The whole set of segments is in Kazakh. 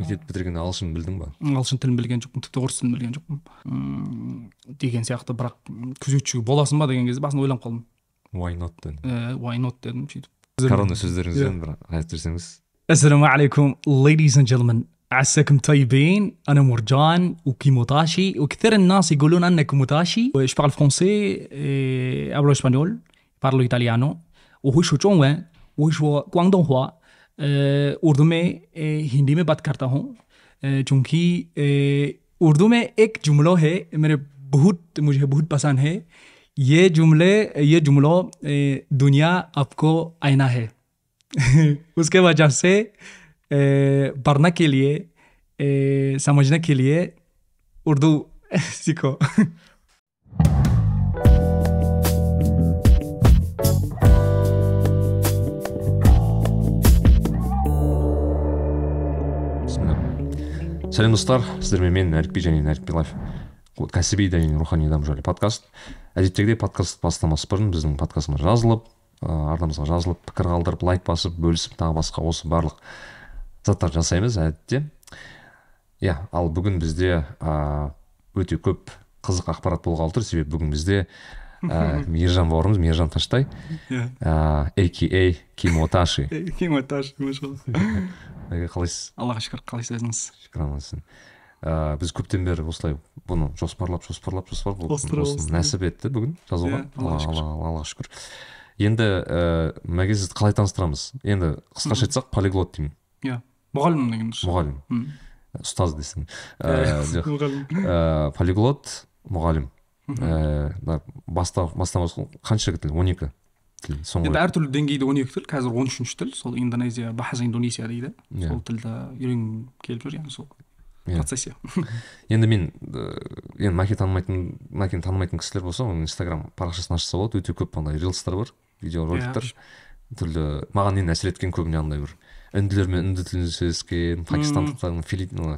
мектепти бітірген ағылшын білдің ба ағылшын тілін білген жоқпын тіпті орыс тілін білген жоқпын деген сияқты бірақ күзетші боласың ба деген кезде басында ойланып қалдым why not дедім иә why not дедім сөйтіп корона сөздеріңізбен бір айтып жіберсеңіз السلام عليكم ladies and gentlemen عساكم طيبين أنا مرجان وكيموتاشي وكثير الناس يقولون أنا كيموتاشي جو بارل فرونسي ابلو اسبانيول بارلو ايطاليانو وهو شو تشونغ وهو شو كوانغدونغ هوا उर्दू में हिंदी में बात करता हूँ। चूँकि उर्दू में एक जुमलो है, मेरे बहुत, मुझे बहुत पसंद है। ये जुमले, ये जुमलो दुनिया आपको आईना है। उसके वजह से पढ़ने के लिए समझने के लिए उर्दू सीखो। Сәлем достар. Сіздермен мен нәрікби және нәрікби лайф. Кәсіби және рухани даму жайлы подкаст. Әдеттегідей подкаст бастамас бұрын біздің подкастымыз жазылып ә, арнамызға жазылып пікір қалдырып лайк басып бөлісіп тағы басқа осы барлық заттар жасаймыз әдетте. Иә ал бүгін бізде өте көп қызық ақпарат болғалы тұр. Себебі бүгін бізде ә, мейіржан бауырымыз мейіржан таштай. Ә, ака кимоташи. Кимоташ Әке, қалайсыз? Аллаға шүкір қалайсыз шүкір амансың ыыы біз көптен бері осылай бұны жоспарлап жоспарлап жоспарлап остро. нәсіп етті бүгін жазуға. Иә, аллаға шүкір. Енді ііі мәке сізді қалай таныстырамыз? Енді қысқаша айтсақ полиглот деймін. Иә мұғалім деген дұрыс. Мұғалім. Ұстаз десең. Иә, жоқ. ііі полиглот мұғалім. Ііі баста бастамасы қанша тіл? он екі тіл енді соңғы әртүрлі деңгейде он екі тіл қазір он үшінші тіл сол индонезия бахаса индонезия дейді. Иә. сол тілді үйренгім келіп жүр яғни сол Иә. процессе. Енді мен енді мәке танымайтын мәкені танымайтын кісілер болса оның инстаграм парақшасын ашса болады. Өте көп андай рилстар бар видеороликтер түрлі маған енді әсер еткен көбіне андай бір үнділермен үнді тілінде сөйлескен пакистандықтармен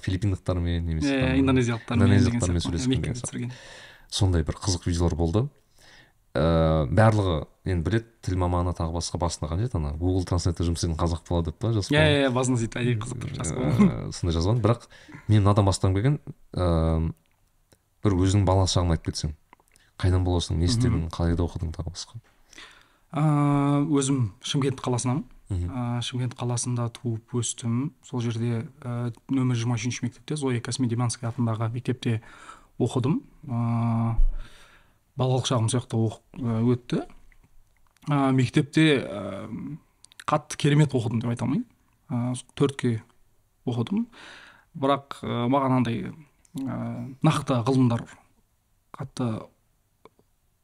филиппиндықтармен немесе иә индонезиялықтармен сөйлескен Сондай бір қызық видеолар болды. Ыыы барлығы енді біледі тіл маманы тағы басқа басында қанша ана гугл транслейтер жұмыс істейтін қазақ бала деп па жазып иә иә басында сөйтіп әдейі қызық тұрып жазып қойған. Ыыы, сондай жазған. Бірақ мен мынадан бастағым келген ыыы бір өзіңнің бала шағыңды айтып кетсең қайдан боласың не істедің қалайда оқыдың тағы басқа. Аа, өзім шымкент қаласынанмын. Аа, шымкент қаласында туып өстім. Сол жерде ә, нөмір жиырма үшінші мектепте зоя космодемьянская атындағы мектепте оқыдым. Ыыы балалық шағым жақта оқып ә, өтті. Ә, мектепте ә, қатты керемет оқыдым деп айта алмаймын. Ә, төртке оқыдым. Бірақ ә, маған андай ә, нақты ғылымдар қатты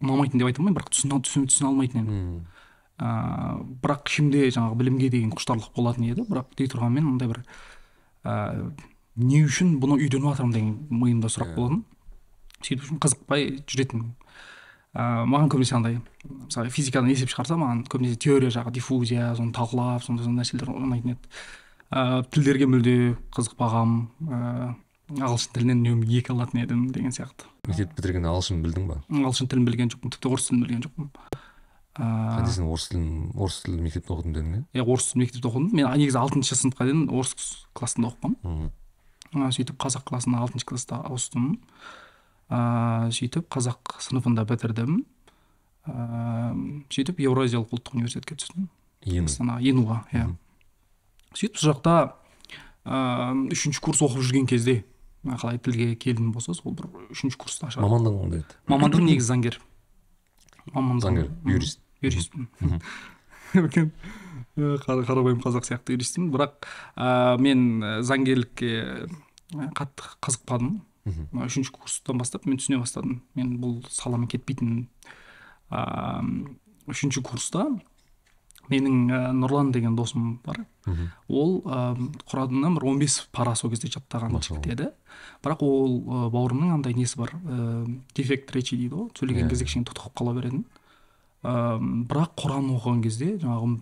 ұнамайтын деп айта алмаймын. Бірақ түсіне, түсіне, түсіне алмайтын едім. Ыыы бірақ ішімде жаңағы білімге деген құштарлық болатын еді. Бірақ дей тұрғанмен мындай бір ыыы не үшін бұны үйреніп жатырмын деген миымда сұрақ Иә. болатын. Сөйтіп қызықпай жүретінмін ыыы маған көбінесе андай мысалы физикадан есеп шығарса маған көбінесе теория жағы диффузия соны талқылап сондай сондай нәрселер ұнайтын еді. Ыыы тілдерге мүлде қызықпағанмын ыыы ағылшын тілінен үнемі екі алатын едім деген сияқты. мектеп бітіргенде ағылшын білдің ба? Ағылшын тілін білген жоқпын тіпті орыс тілін білген жоқпын. Ыыы сен орыс тілін орыс тілді мектепте оқыдым дедің иә иә орыс мектепте оқыдым. Мен негізі алтыншы сыныпқа дейін орыс классында оқығанмын ә, сөйтіп қазақ классына алтыншы класста ауыстым. Ә, сөйтіп қазақ сыныбында бітірдім. Ә, сөйтіп еуразиялық ұлттық университетке түстім. Астана енуға иә. Сөйтіп сол жақта ә, үшінші курс оқып жүрген кезде қалай тілге келдім болса сол бір үшінші курста шығар мамандығың қандай еді? Мамандығым негізі заңгер. Мамандығым заңгер юрист. Юристпін қара- қарапайым қазақ сияқты юристпін бірақ ә, мен заңгерлікке ә, қатты қызықпадым. Мына үшінші курстан бастап мен түсіне бастадым. Мен бұл саламен кетпейтінін ә, үшінші курста менің ә, нұрлан деген досым бар. Ол ә, құраннан бір он бес пара сол кезде жаттаған жігіт еді. Бірақ ол ә, бауырымның андай несі бар ә, дефект речи дейді ғой. Сөйлеген Иә. кезде кішкене тұтығып қала беретін. Ә, бірақ құран оқыған кезде жаңағы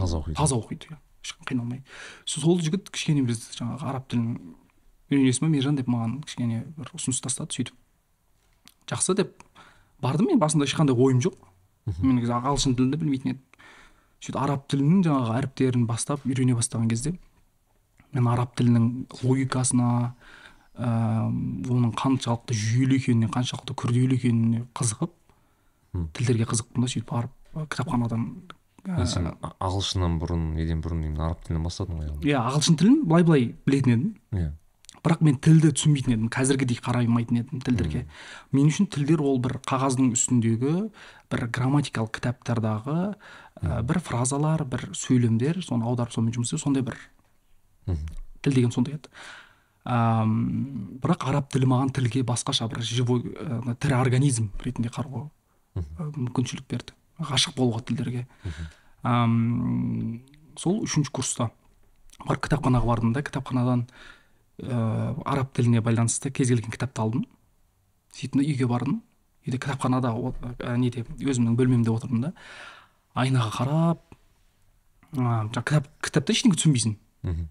таза оқиды. таза оқиды иә. Ешқандай қиналмай. Сол жігіт кішкене бізді жаңағы араб тілін ба мейіржан деп маған кішкене бір ұсыныс тастады сөйтіп. Жақсы деп бардым мен басында ешқандай ойым жоқ. Мен негізі ағылшын тілін де білмейтін едім. Сөйтіп араб тілінің жаңағы әріптерін бастап үйрене бастаған кезде мен араб тілінің логикасына ә, оның қаншалықты жүйелі екеніне қаншалықты күрделі екеніне қызығып тілдерге қызықтым да сөйтіп барып кітапханадан ә, сен ағылшыннан бұрын неден бұрын араб тілінен бастадың ғой иә ағылшын тілін былай былай білетін едім. Иә. Бірақ мен тілді түсінбейтін едім қазіргідей қараймайтын едім тілдерге. Мен үшін тілдер ол бір қағаздың үстіндегі бір грамматикалық кітаптардағы ә, бір фразалар бір сөйлемдер соны аударып сонымен жұмыс істеу сондай бір тіл деген сондай еді. Ам, бірақ араб тілі маған тілге басқаша бір живой ә, тірі организм ретінде қарауға мүмкіншілік берді. Ғашық болуға тілдерге. Ам, сол үшінші курста барып кітапханаға бардым да кітапханадан ә, араб тіліне байланысты кез келген кітапты алдым. Сөйттім үйге бардым. Үйде кітапханада ә, неде өзімнің бөлмемде отырдым да. Айнаға қарап ә, кітап кітапта ештеңе түсінбейсің. Мхм.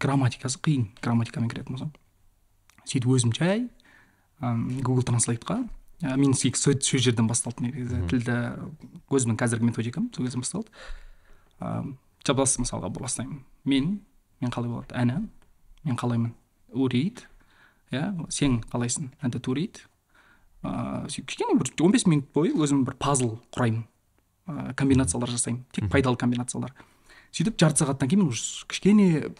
Грамматикасы қиын грамматикамен кіретін болсам. Сөйтіп өзім жай google транслейтқа ә, мен сол жерден басталды негізі. Тілді өзімнің қазіргі методикам сол кезден басталды. Ыыы жабас мысалға бастаймын. Мен мен қалай болады? Әна мен қалаймын. Урид иә сен қалайсың? Әнті турид ыыы сөйтіп кішкене бір он бес минут бойы өзім бір пазл құраймын. Ыыы комбинациялар жасаймын. Тек пайдалы комбинациялар. Сөйтіп жарты сағаттан кейін мен уже кішкене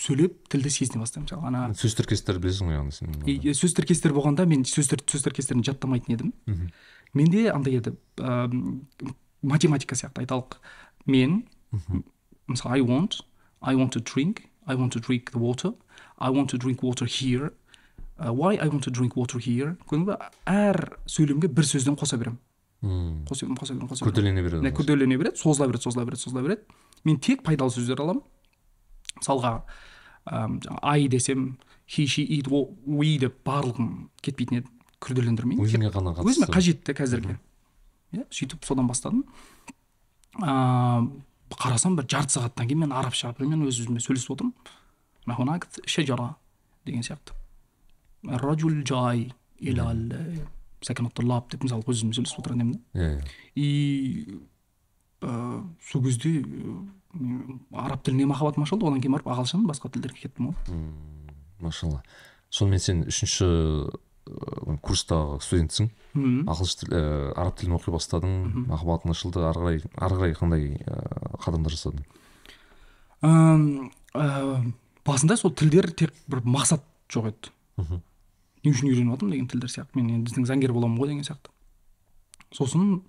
сөйлеп тілді сезіне бастаймын мысалы ана сөз тіркестерді білесің ғой яғни сен сөз тіркестер болғанда мен сөз сөз тіркестерін жаттамайтын едім. Менде андай еді ыыы математика сияқты айталық. Мен мысалы i want i want to drink i want to drink the water. I want to drink water here. Uh, why i want to drink water here? Көрдің ба әр сөйлемге бір сөзден қоса беремін мм қоса беремін қоса беремін қоса күрделене береді күрделене береді созыла береді созыла береді созыла береді мен тек пайдалы сөздер аламын мысалға ай десем he she it we деп барлығын кетпейтін еді күрделендірмеймін өзіңе ғана қатысты өзіме қажетті қазіргі иә сөйтіп содан бастадым ыыы қарасам бір жарты сағаттан кейін мен арабша примерно өз өзіммен сөйлесіп отырмын. Шежара деген сияқты. Раджул жай деп мысалы өз өзіме сөйлесіп отырған едім да иә, иә. и э, сол кезде э, араб тіліне махаббатым ашылды одан кейін барып ағылшын басқа тілдерге кеттім ғой. Машалла. Сонымен сен үшінші курстағы студентсің. Мхм. ағылшын тіл араб тілін оқи бастадың. Махаббатың ашылды. Ары қарай ары қарай қандай ыыы қадамдар жасадың? Ә, басында сол тілдер тек бір мақсат жоқ еді. Мхм. Не үшін үйреніп жатырмын деген тілдер сияқты. Мен енді біздің заңгер боламын ғой деген сияқты. Сосын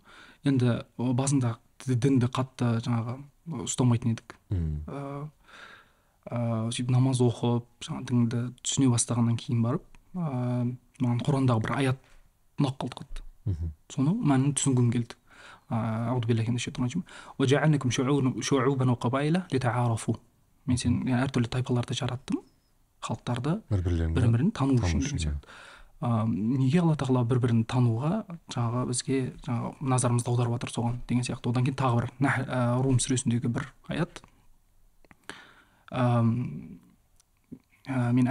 енді басында дінді қатты жаңағы ұстамайтын едік. Ыыы сөйтіп намаз оқып жаңағы дінді түсіне бастағаннан кейін барып ыыы маған құрандағы бір аят ұнап қалды қатты. Соны мәнін түсінгім келді. Мен сен әртүрлі тайпаларды жараттым. Халықтарды бір бірлерін бір бірін тану үшін деген иә. сияқты. Неге алла тағала бір бірін тануға жаңағы бізге жаңағы назарымызды аударып жатыр соған деген сияқты. Одан кейін тағы бір рум сүресіндегі бір аят. Мен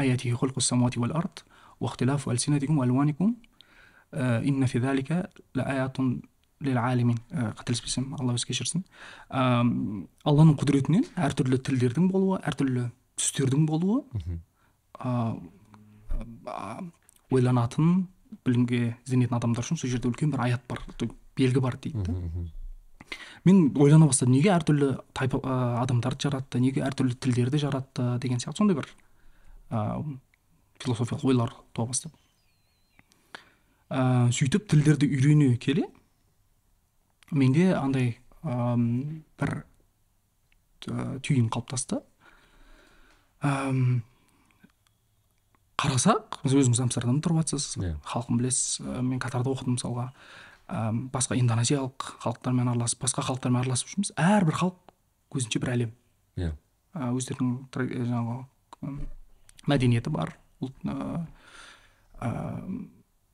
ә, من آياته خلق السماوات والأرض واختلاف ألسنتكم وألوانكم آه، إن في ذلك لآيات للعالمين ә, қателеспесем алла өзі кешірсін Ам, алланың құдіретінен әртүрлі тілдердің болуы әртүрлі түстердің болуы мхм ә, ә, ойланатын білімге ізденетін адамдар үшін сол жерде үлкен бір аят бар то- белгі бар дейді да мхм мхм мен ойлана бастадым неге әртүрлі тайпа ә, адамдарды жаратты неге әртүрлі тілдерді жаратты деген сияқты сондай бір ә, философиялық ойлар туа бастады ә, сөйтіп тілдерді үйрене келе менде андай ам, бір ә, түйін қалыптасты. Ам, қарасақ сіз өзіңіз амстердамда тұрып жатсыз Иә. халқын білесіз ә, мен катарда оқыдым мысалға. Әм, басқа индонезиялық халықтармен араласып басқа халықтармен араласып жүрміз. Әрбір халық өзінше бір әлем. Иә. Ә, өздерінің ә, жаңағы мәдениеті бар ұлт ә, ә,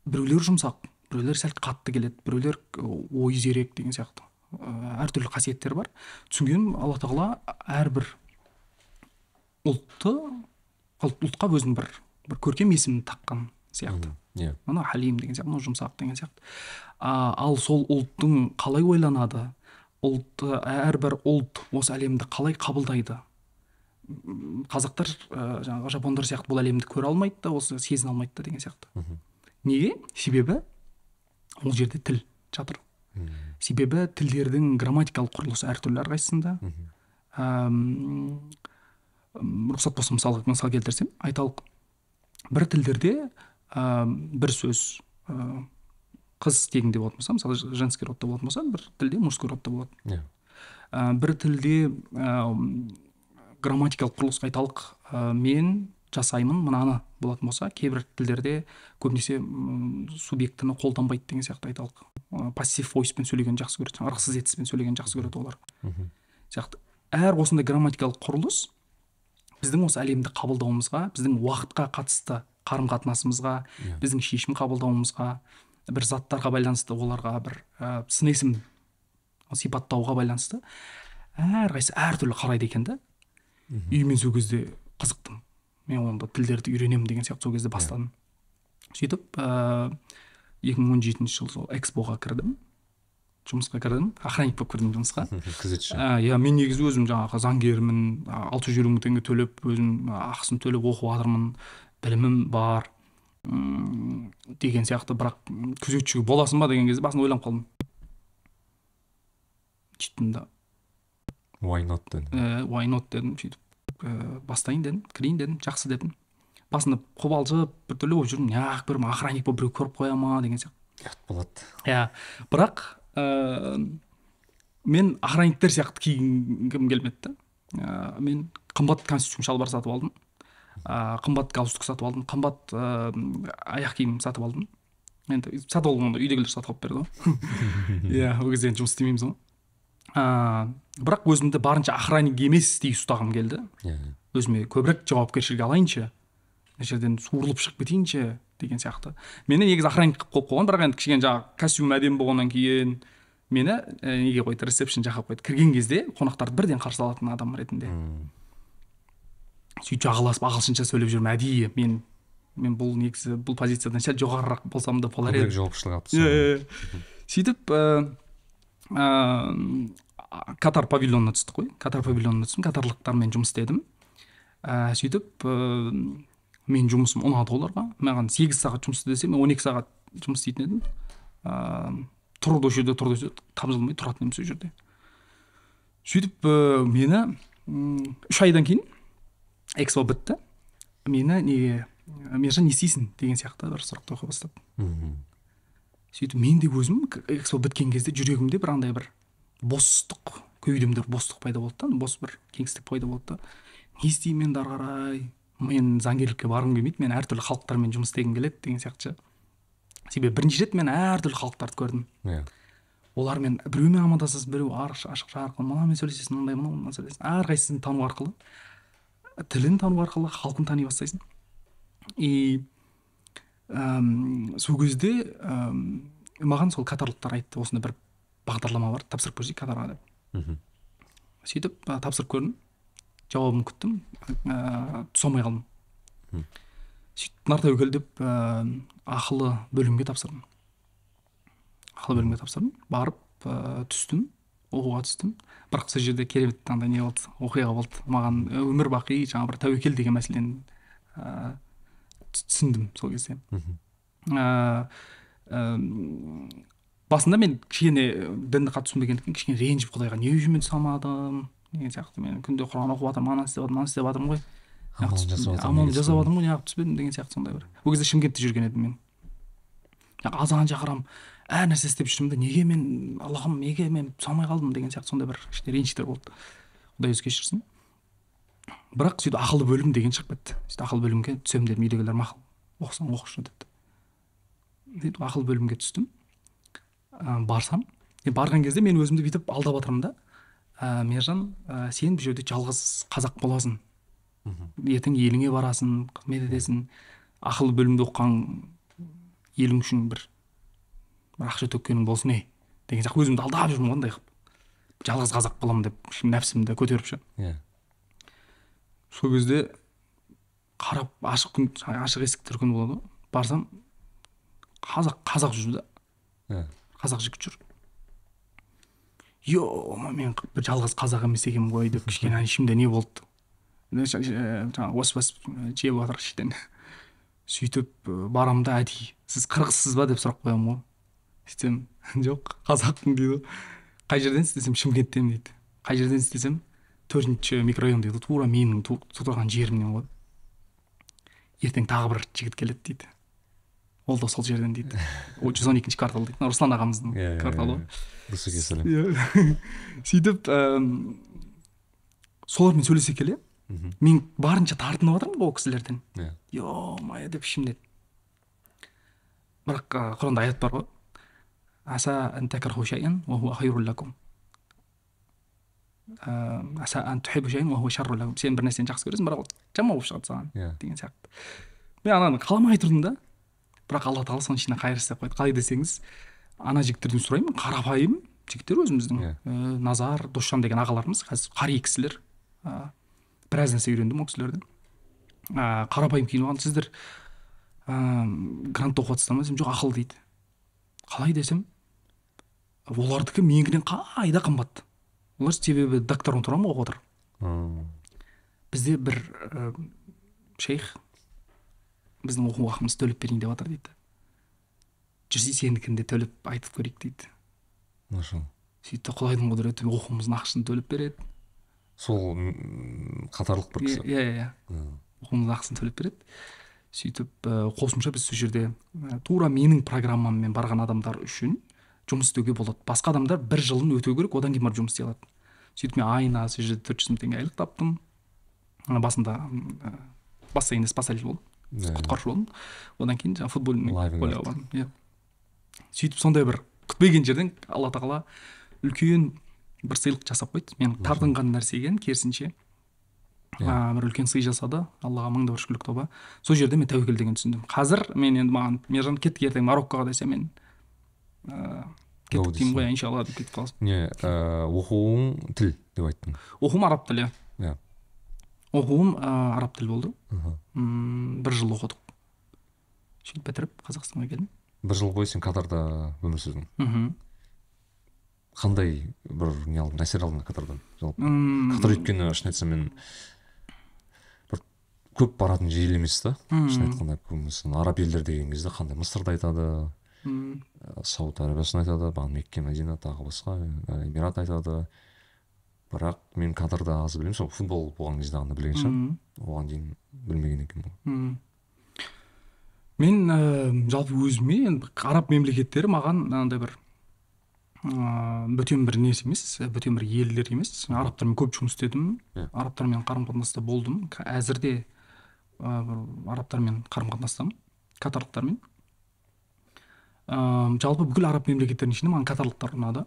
біреулер жұмсақ біреулер сәл қатты келеді біреулер ой зерек деген сияқты. Ә, әртүрлі қасиеттер бар. Түсінгенім алла тағала әрбір ұлтты ұлт- ұлтқа өзінің бір бір көркем есімін таққан сияқты. Иә. Мынау халим деген сияқты мынау жұмсақ деген сияқты. А, ал сол ұлттың қалай ойланады? Ұлт әрбір ұлт осы әлемді қалай қабылдайды? Қазақтар ә, жаңағы жапондар сияқты бұл әлемді көре алмайды да осы сезіне алмайды да деген сияқты. Неге? Себебі ол жерде тіл жатыр. Себебі тілдердің грамматикалық құрылысы әртүрлі әрқайсысында. М, рұқсат болса мысал мысал келтірсем айталық. Бір тілдерде ам, бір сөз ә, қыз тегінде болатын болса мысалы женский родта болатын болса бір тілде мужской родта болады иә. Ә, бір тілде ә, грамматикалық құрылыс айталық ә, мен жасаймын мынаны болатын болса кейбір тілдерде көбінесе субъектіні қолданбайды деген сияқты айталық. Ә, пассив войспен сөйлегенді жақсы көреді жаңағы ырықсыз етіспен сөйлегенді жақсы көреді олар. Сияқты. Әр осындай грамматикалық құрылыс біздің осы әлемді қабылдауымызға біздің уақытқа қатысты қарым қатынасымызға біздің шешім қабылдауымызға бір заттарға байланысты оларға бір ә, сын есім сипаттауға байланысты әрқайсысы әртүрлі қарайды екен да. И мен сол кезде қызықтым. Мен онда тілдерді үйренемін деген сияқты сол кезде бастадым. Сөйтіп ыыы екі мың он жетінші жылы сол экспоға кірдім. Жұмысқа кірдім. Охранник болып кірдім жұмысқа. Күзетші. Ә, иә мен негізі өзім жаңағы заңгермін алты жүз елу мың теңге төлеп өзім ақысын төлеп оқып жатырмын білімім бар деген сияқты. Бірақ күзетші боласың ба деген кезде басында ойланып қалдым. Сөйттім да. Why not дедім ә, why not дедім сөйтіп ә, бастайын дедім кірейін дедім жақсы дедім. Басында қобалжып біртүрлі болып жүрдім неғып бір охранник болып біреу көріп қоя ма деген сияқты. ұят болады. Иә бірақ ә, мен охранниктер сияқты киінгім келмеді да ә, мен қымбат костюм шалбар сатып алдым. Ә, қымбат галстук сатып алдым қымбат ә, аяқ киім сатып алдым. Енді сатып алдым онда үйдегілер сатып алып берді ғой. Иә ол кезде енді жұмыс істемейміз ғой. Ә, бірақ өзімді барынша охранник емес дей ұстағым келді. Иә. Өзіме көбірек жауапкершілік алайыншы. Мына жерден суырылып шығып кетейінші деген сияқты. Мені негізі охранник қылып қойып қойған бірақ енді кішкене жаңағы костюм әдемі болғаннан кейін мені ә, неге қойды ресепшн жаққа қойды. Кірген кезде қонақтарды бірден қарсы алатын адам ретінде. Сөйтіп жағаласып ағылшынша сөйлеп жүрмін. Әдейі мен мен бұл негізі бұл позициядан сәл жоғарырақ болсам да болар еді. жауапшылық алып иә, иә, сөйтіп ә, катар павильонына түстік қой. Катар павильонына түстім. Катарлықтармен жұмыс істедім. Ә, сөйтіп ә, менің жұмысым ұнады оларға. Маған сегіз сағат жұмыс істе десе мен он екі сағат жұмыс істейтін едім. Ә, тұрды осы жерде тұрды осы жерде тұратын едім сол жерде. Сөйтіп ә, мені үш айдан кейін экспо бітті. Мені неге мержан не істейсің деген сияқты бір сұрақтар қоя бастады. Мхм. Сөйтіп мен де өзім экспо біткен кезде жүрегімде бір андай бір бостық кеудемде бостық пайда болды да бос бір кеңістік пайда болды да. Не істеймін енді ары қарай мен заңгерлікке барғым келмейді мен әртүрлі халықтармен жұмыс істегім келеді деген сияқты. Ше себебі бірінші рет мен әртүрлі халықтарды көрдім. Иә. Олармен біреумен амандасасың біреу ашық ашық жарқын мынамен сөйлесесің мынандай мынау мынау сөйлесесің. Әрқайсысын тану арқылы тілін тану арқылы халқын тани бастайсың. И әм, сол кезде әм, маған сол катарлықтар айтты осындай бір бағдарлама бар тапсырып көрсейік катарға деп. Мхм. сөйтіп тапсырып көрдім жауабын күттім ә, түсе алмай қалдым. Сөйтіп нар тәуекел деп ә, ақылы бөлімге тапсырдым. Ақылы бөлімге тапсырдым барып ә, түстім оқуға түстім. Бірақ сол жерде керемет андай не болды оқиға болды. Маған өмір бақи жаңағы бір тәуекел деген мәселені ә, түсіндім сол кезде. Ә, әм, басында мен кішкене дінді қатты түсінбегендіктен кішкене ренжіп құдайға не үшін түсе алмадым деген сияқты. Мен күнде құран оқып жатырмын ананы істеп жатырмын мынаны істеп жатырмын ғой. Амалын жасап жатырмын, ғой неғып түспедім деген сияқты сондай бір. Ол кезде шымкентте жүрген едім мен. Азан шақырамын әр нәрсе істеп жүрмін да неге мен аллахым неге мен түсе алмай қалдым деген сияқты сондай бір кішкене ренжістер болды. Құдай өзі кешірсін бірақ сөйтіп ақылды бөлім деген шығып кетті. сөйтіп ақылды бөлімге түсемін дедім үйдегілер мақұл оқысаң оқышы деді. сөйтіп ақылды бөлімге түстім. Ә, барсам. Е, барған кезде мен өзімді бүйтіп алдап жатырмын да. Ә, мержан ә, сен бұл жерде жалғыз қазақ боласың. Ертең еліңе барасың қызмет етесің. Ақылды бөлімде оқыған елің үшін бір бір ақша төккенің болсын ей деген сияқты. Өзімді алдап жүрмін ғой андай қылып. Жалғыз қазақ боламын деп нәпсімді көтеріп ше иә. Сол кезде қарап ашық күн ашық есіктер күні болады ғой. Барсам қазақ қазақ жүр да. Иә қазақ жігіт жүр. Е мен бір жалғыз қазақ емес екенмін ғой деп кішкене ішімде не болды. Жаңағы ос ос жеп жатыр іштен сөйтіп барамын да әдейі. Сіз қырғызсыз ба деп сұрақ қоямын ғой. Сөйтсем жоқ қазақпын дейді ғой. Қай жерденсіз десем шымкенттен дейді. Қай жерденсіз десем төртінші микрорайон дейді тура менің тұрған жерімнен ғой ертең тағы бір жігіт келеді дейді. Ол да сол жерден дейді. Ол жүз он екінші квартал дейді. Мына руслан ағамыздың иә кварталы. ғой дұрыс сәлем. Иә. Сөйтіп солармен сөйлесе келе. Мен барынша тартынып жатырмын ғой ол кісілерден. Иә. Е мое деп ішімнен бірақ құранда аят бар ғой. Аса лакум сен бір нәрсені жақсы көресің бірақ ол жаман болып шығады саған деген сияқты мен ананы қаламай тұрдым да бірақ алла тағала соның ішіне қайыр істеп қойды қалай десеңіз ана жігіттерден сұраймын қарапайым жігіттер өзіміздің Иә. ә, назар досжан деген ағаларымыз қазір қари кісілер ә, біраз нәрсе үйрендім ол кісілерден ә, қарапайым киініп алған сіздер ә, грантта оқып жатсыздар ма десем жоқ ақыл дейді қалай десем олардікі менікінен қайда қымбат олар себебі докторантураны оқып отыр бізде бір ә, шейх біздің оқу ақымыз төлеп берейін деп жатыр дейді. Жүрсе сенікін де төлеп айтып көрейік дейді. Машалла сөйтті құдайдың құдіреті оқуымыздың ақысын төлеп береді. Сол қатарлық бір иә кісі. Иә иә М, оқуымыздың ақысын төлеп береді. Сөйтіп қосымша біз сол жерде тура менің программаммен барған адамдар үшін жұмыс істеуге болады. Басқа адамдар бір жылын өтеу керек одан кейін барып жұмыс істей алады. Сөйтіп мен айына сол жерде төрт жүз мың теңге айлық таптым. Басында ә, бассейнде спасатель болдым иә, құтқарушы болдым. Одан кейін жаңағы футбольный полеға бардым иә. Сөйтіп сондай бір күтпеген жерден алла тағала үлкен бір сыйлық жасап қойды. Мен тартынған нәрсеге керісінше Иә. а, бір үлкен сый жасады. Аллаға мың да бір шүкірлік тоба сол жерде мен тәуекел деген түсіндім. Қазір мен енді маған мержан кеттік ертең мароккоға десе мен ыыы кеттік деймін ғой иншалла деп кетіп қаласың не оқуың тіл деп айттың оқуым араб тілі иә оқуым араб тілі болды бір жыл оқыдық. Сөйтіп бітіріп қазақстанға келдім. Бір жыл бойы сен катарда өмір сүрдің мхм. Қандай бір не алдың әсер алдың катардан. Жалпы. Катар өйткені шын айтсам мен бір көп баратын жер емес та. Шын айтқанда араб елдері деген кезде қандай мысырды айтады. Сауд арабиясын айтады бағана мекке мәдина тағы басқа ә, эмират айтады. Бірақ мен катарда аз білемін сол футбол болған кезде ғана білген шығармын. Оған дейін білмеген екенмін мен ә, жалпы өзіме енді араб мемлекеттері маған андай бір ыыы бөтен бір несі емес бөтен бір елдер емес. Арабтармен көп жұмыс істедім. Иә. арабтармен қарым қатынаста болдым әзірде ә, бір арабтармен қарым қатынастамын катарлықтармен. Ыыы жалпы бүкіл араб мемлекеттерінің ішінде маған катарлықтар ұнады.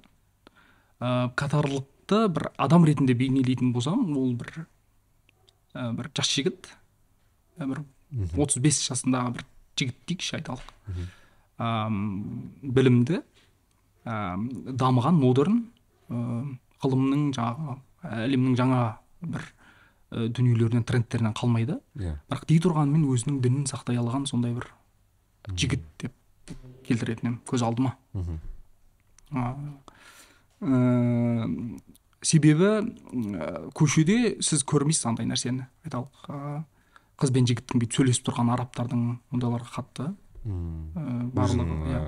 Ә, катарлықты бір адам ретінде бейнелейтін болсам ол бір ә, бір жас жігіт. Ә, бір отыз бес жасындағы бір жігіт дейікші айталық Ам, білімді ам, дамыған модерн ы, ғылымның жаңағы әлемнің жаңа бір ы, дүниелерінен трендтерінен қалмайды. Иә. Бірақ дей тұрғанымен өзінің дінін сақтай алған сондай бір жігіт деп келтіретін едім көз алдыма. Ы, себебі ы, көшеде сіз көрмейсіз андай нәрсені. Айталық ы, қыз бен жігіттің бүйтіп сөйлесіп тұрған арабтардың ондайларға қатты М. ы, барлығы ә,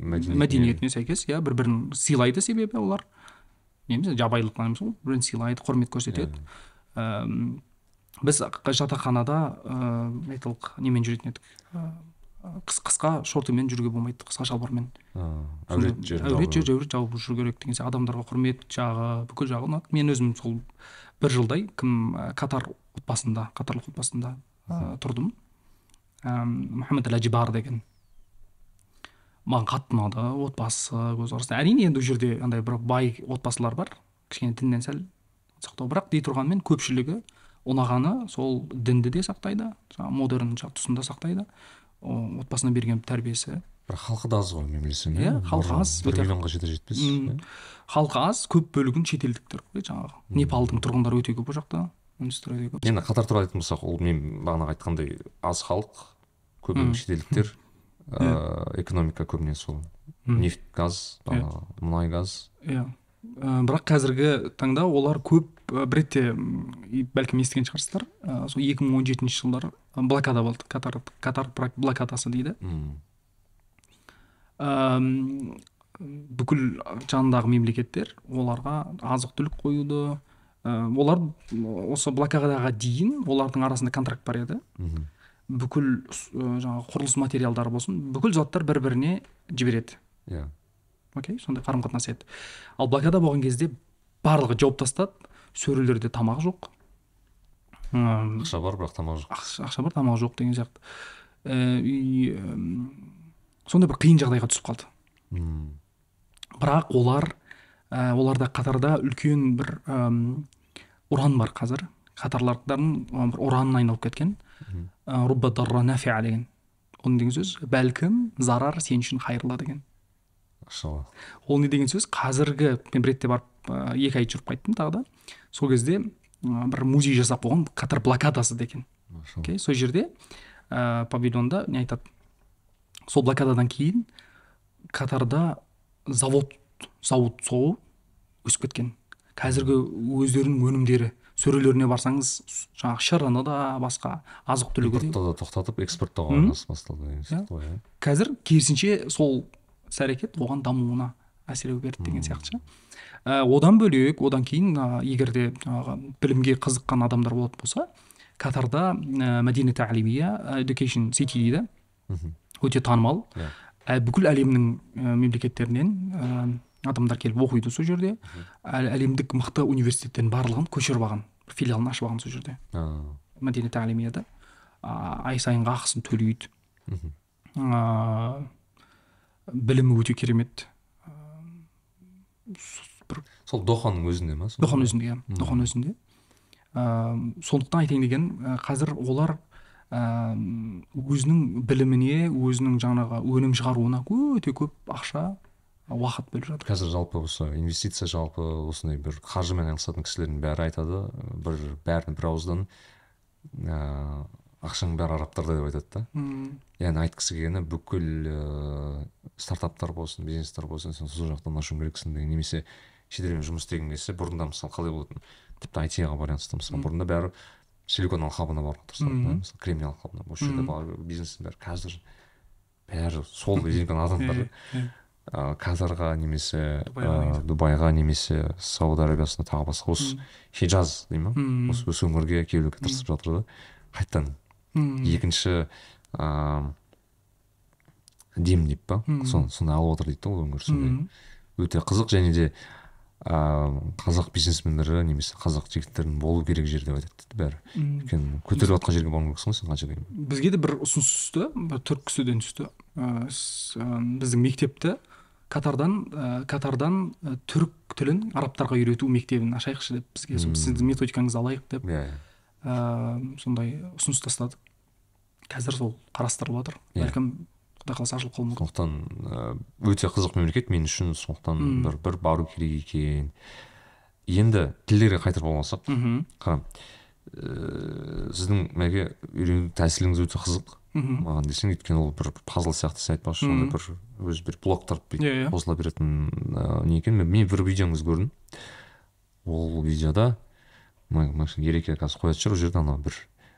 мәдениетіне- сәйкес иә бір бірін сыйлайды себебі олар. Неміз жабайылықтан емес ғой бір бірін сыйлайды құрмет көрсетеді. Әм, біз жатақханада ыыы айталық немен жүретін едік? Қыс қысқа шортымен жүруге болмайды қысқа шалбармен. Ә, әурет жер әурет жер жабы. әурет жауып жүру керек деген сияқты адамдарға құрмет жағы бүкіл жағы. Ұнады мен өзім сол бір жылдай кім ә, катар отбасында катарлық отбасында ә, тұрдым. Әм, мұхаммед әл әжибар деген маған қатты ұнады. Отбасы көзқарасы әрине енді ол жерде андай бір бай отбасылар бар. Кішкене діннен сәл сақтау. Бірақ дей тұрғанмен көпшілігі ұнағаны сол дінді де сақтайды жаңағы модерн жақ тұсын да сақтайды. О, отбасына берген тәрбиесі. бірақ халқы да аз ғой мен білсем Иә, халқы аз, бір миллионға жетер жетпес иә. халқы аз көп бөлігін шетелдіктер ғой жаңағы. Непалдың тұрғындары өте көп ол жақта үндістер өте көп. Енді қатар туралы айтатын болсақ ол мен бағана айтқандай аз халық көбінің шетелдіктер ә, экономика көбіне сол. Нефть газ мұнай газ. Иә. Ә, бірақ қазіргі таңда олар көп ә, бір ретте бәлкім естіген шығарсыздар. Ә, сол 2017 жылдары блокада болды. Катар катар блокадасы дейді. Әм, бүкіл жанындағы мемлекеттер оларға азық түлік қоюды ә, олар осы блокадаға дейін олардың арасында контракт бар еді. Бүкіл ә, жаңағы құрылыс материалдары болсын бүкіл заттар бір біріне жібереді. Иә. Окей сондай қарым қатынас еді. Ал блокада болған кезде барлығы жауып тастады сөрелерде тамақ жоқ. М, ақша бар бірақ тамақ жоқ. ақша, ақша бар тамақ жоқ деген сияқты. Ә, и сондай бір қиын жағдайға түсіп қалды. Бірақ олар ә, оларда қатарда үлкен бір әм, уран бар қазір. Катарлардың ә, бір уранына айналып кеткен. Ә, рубба деген. Оның деген сөз. Бәлкім зарар сен үшін қайырлы деген. Ақша ол не деген сөз? Қазіргі мен бір ретте барып ә, екі ай жүріп қайттым тағы да. Сол кезде ә, бір музей жасап қойған катар блокадасы деген. Окей сол жерде ә, павильонда не айтады? Сол блокададан кейін катарда завод зауыт соғу өсіп кеткен. Қазіргі өздерінің өнімдері сөрелеріне барсаңыз жаңағы шырыны да басқа азық түлігі да тоқтатып экспорттауға басталды ғой иә. Қазір керісінше сол іс әрекет оған дамуына әсер берді деген сияқты ше. Ә, одан бөлек одан кейін ә, егер де жаңағы білімге қызыққан адамдар болатын болса катарда ә, мәдина тәлимия education city дейді. Өте танымал. Иә. Ә, бүкіл әлемнің ә, мемлекеттерінен ә, адамдар келіп оқиды сол жерде. Әл- әлемдік мықты университеттердің барлығын көшіріп алған филиалын ашып алған сол жерде. А, мәдина тәлимияда ә, ай сайынғы ақысын төлейді. Білімі өте керемет. Сол доханың өзінде ма? Дохан өзінде иә. Дохан өзінде. Ә, сондықтан айтайын деген қазір олар ә, өзінің біліміне өзінің жаңағы өнім шығаруына өте көп ақша уақыт бөліп жатыр. Қазір жалпы осы инвестиция жалпы осындай бір қаржымен айналысатын кісілердің бәрі айтады. Бір бәрін бір ауыздан ыыы ақшаның бәрі арабтарда деп айтады да. Яғни айтқысы келгені бүкіл ыыы стартаптар болсын бизнестер болсын сен сол жақтан ашуың керексің деген немесе шетелмен жұмыс істеген кезде бұрында мысалы қалай болатын? Тіпті айтиға байланысты мысалы бұрында бәрі силикон алқабына баруға тырысады да мысалы кремний алқабына осы жерде бар бизнестің бәрі қазір бәрі сол келген адамдар ә, катарға немесе Дубайға ә, немесе сауд арабиясына тағы басқа осы хиджаз дей ма осы өңірге келуге тырысып жатыр да. Қайтадан М, екінші ыыы дем деп па? Мм. сон сондай алып отыр дейді да ол өңір сондай. Өте қызық және де ыыы қазақ бизнесмендері немесе қазақ жігіттерінің болу керек жер деп айтады дейді бәрі. Өйткені көтеріп жатқан жерге баруың керексің ғой сен қанша дегенмен. Бізге де бір ұсыныс түсті бір түрік кісіден түсті. Біздің мектепті катардан ә, катардан ә, түрік тілін арабтарға үйрету мектебін ашайықшы деп бізге. Сіздің методикаңызды алайық деп. Иә иә. Ә, сондай ұсыныс тастады қазір сол қарастырылып жатыр Иә. бәлкім құдай қаласа ашылып қалуы мүмкін. Сондықтан ыыы өте қызық мемлекет мен үшін. Сондықтан бір бір бару керек екен. Енді тілдерге қайтарып болмасақ мхм. қара ыыы сіздің мәге үйрену тәсіліңіз өте қызық. Мхм. Маған десең өйткені ол бір пазл сияқты сен айтпақшы сондай бір өзі бір блоктар Иә, иә. бүйтіп қосыла беретін ыыы не екен. Мен, мен бір видеоңызды көрдім. Ол видеода ереке қазір қоятын шығар ол жерде ана бір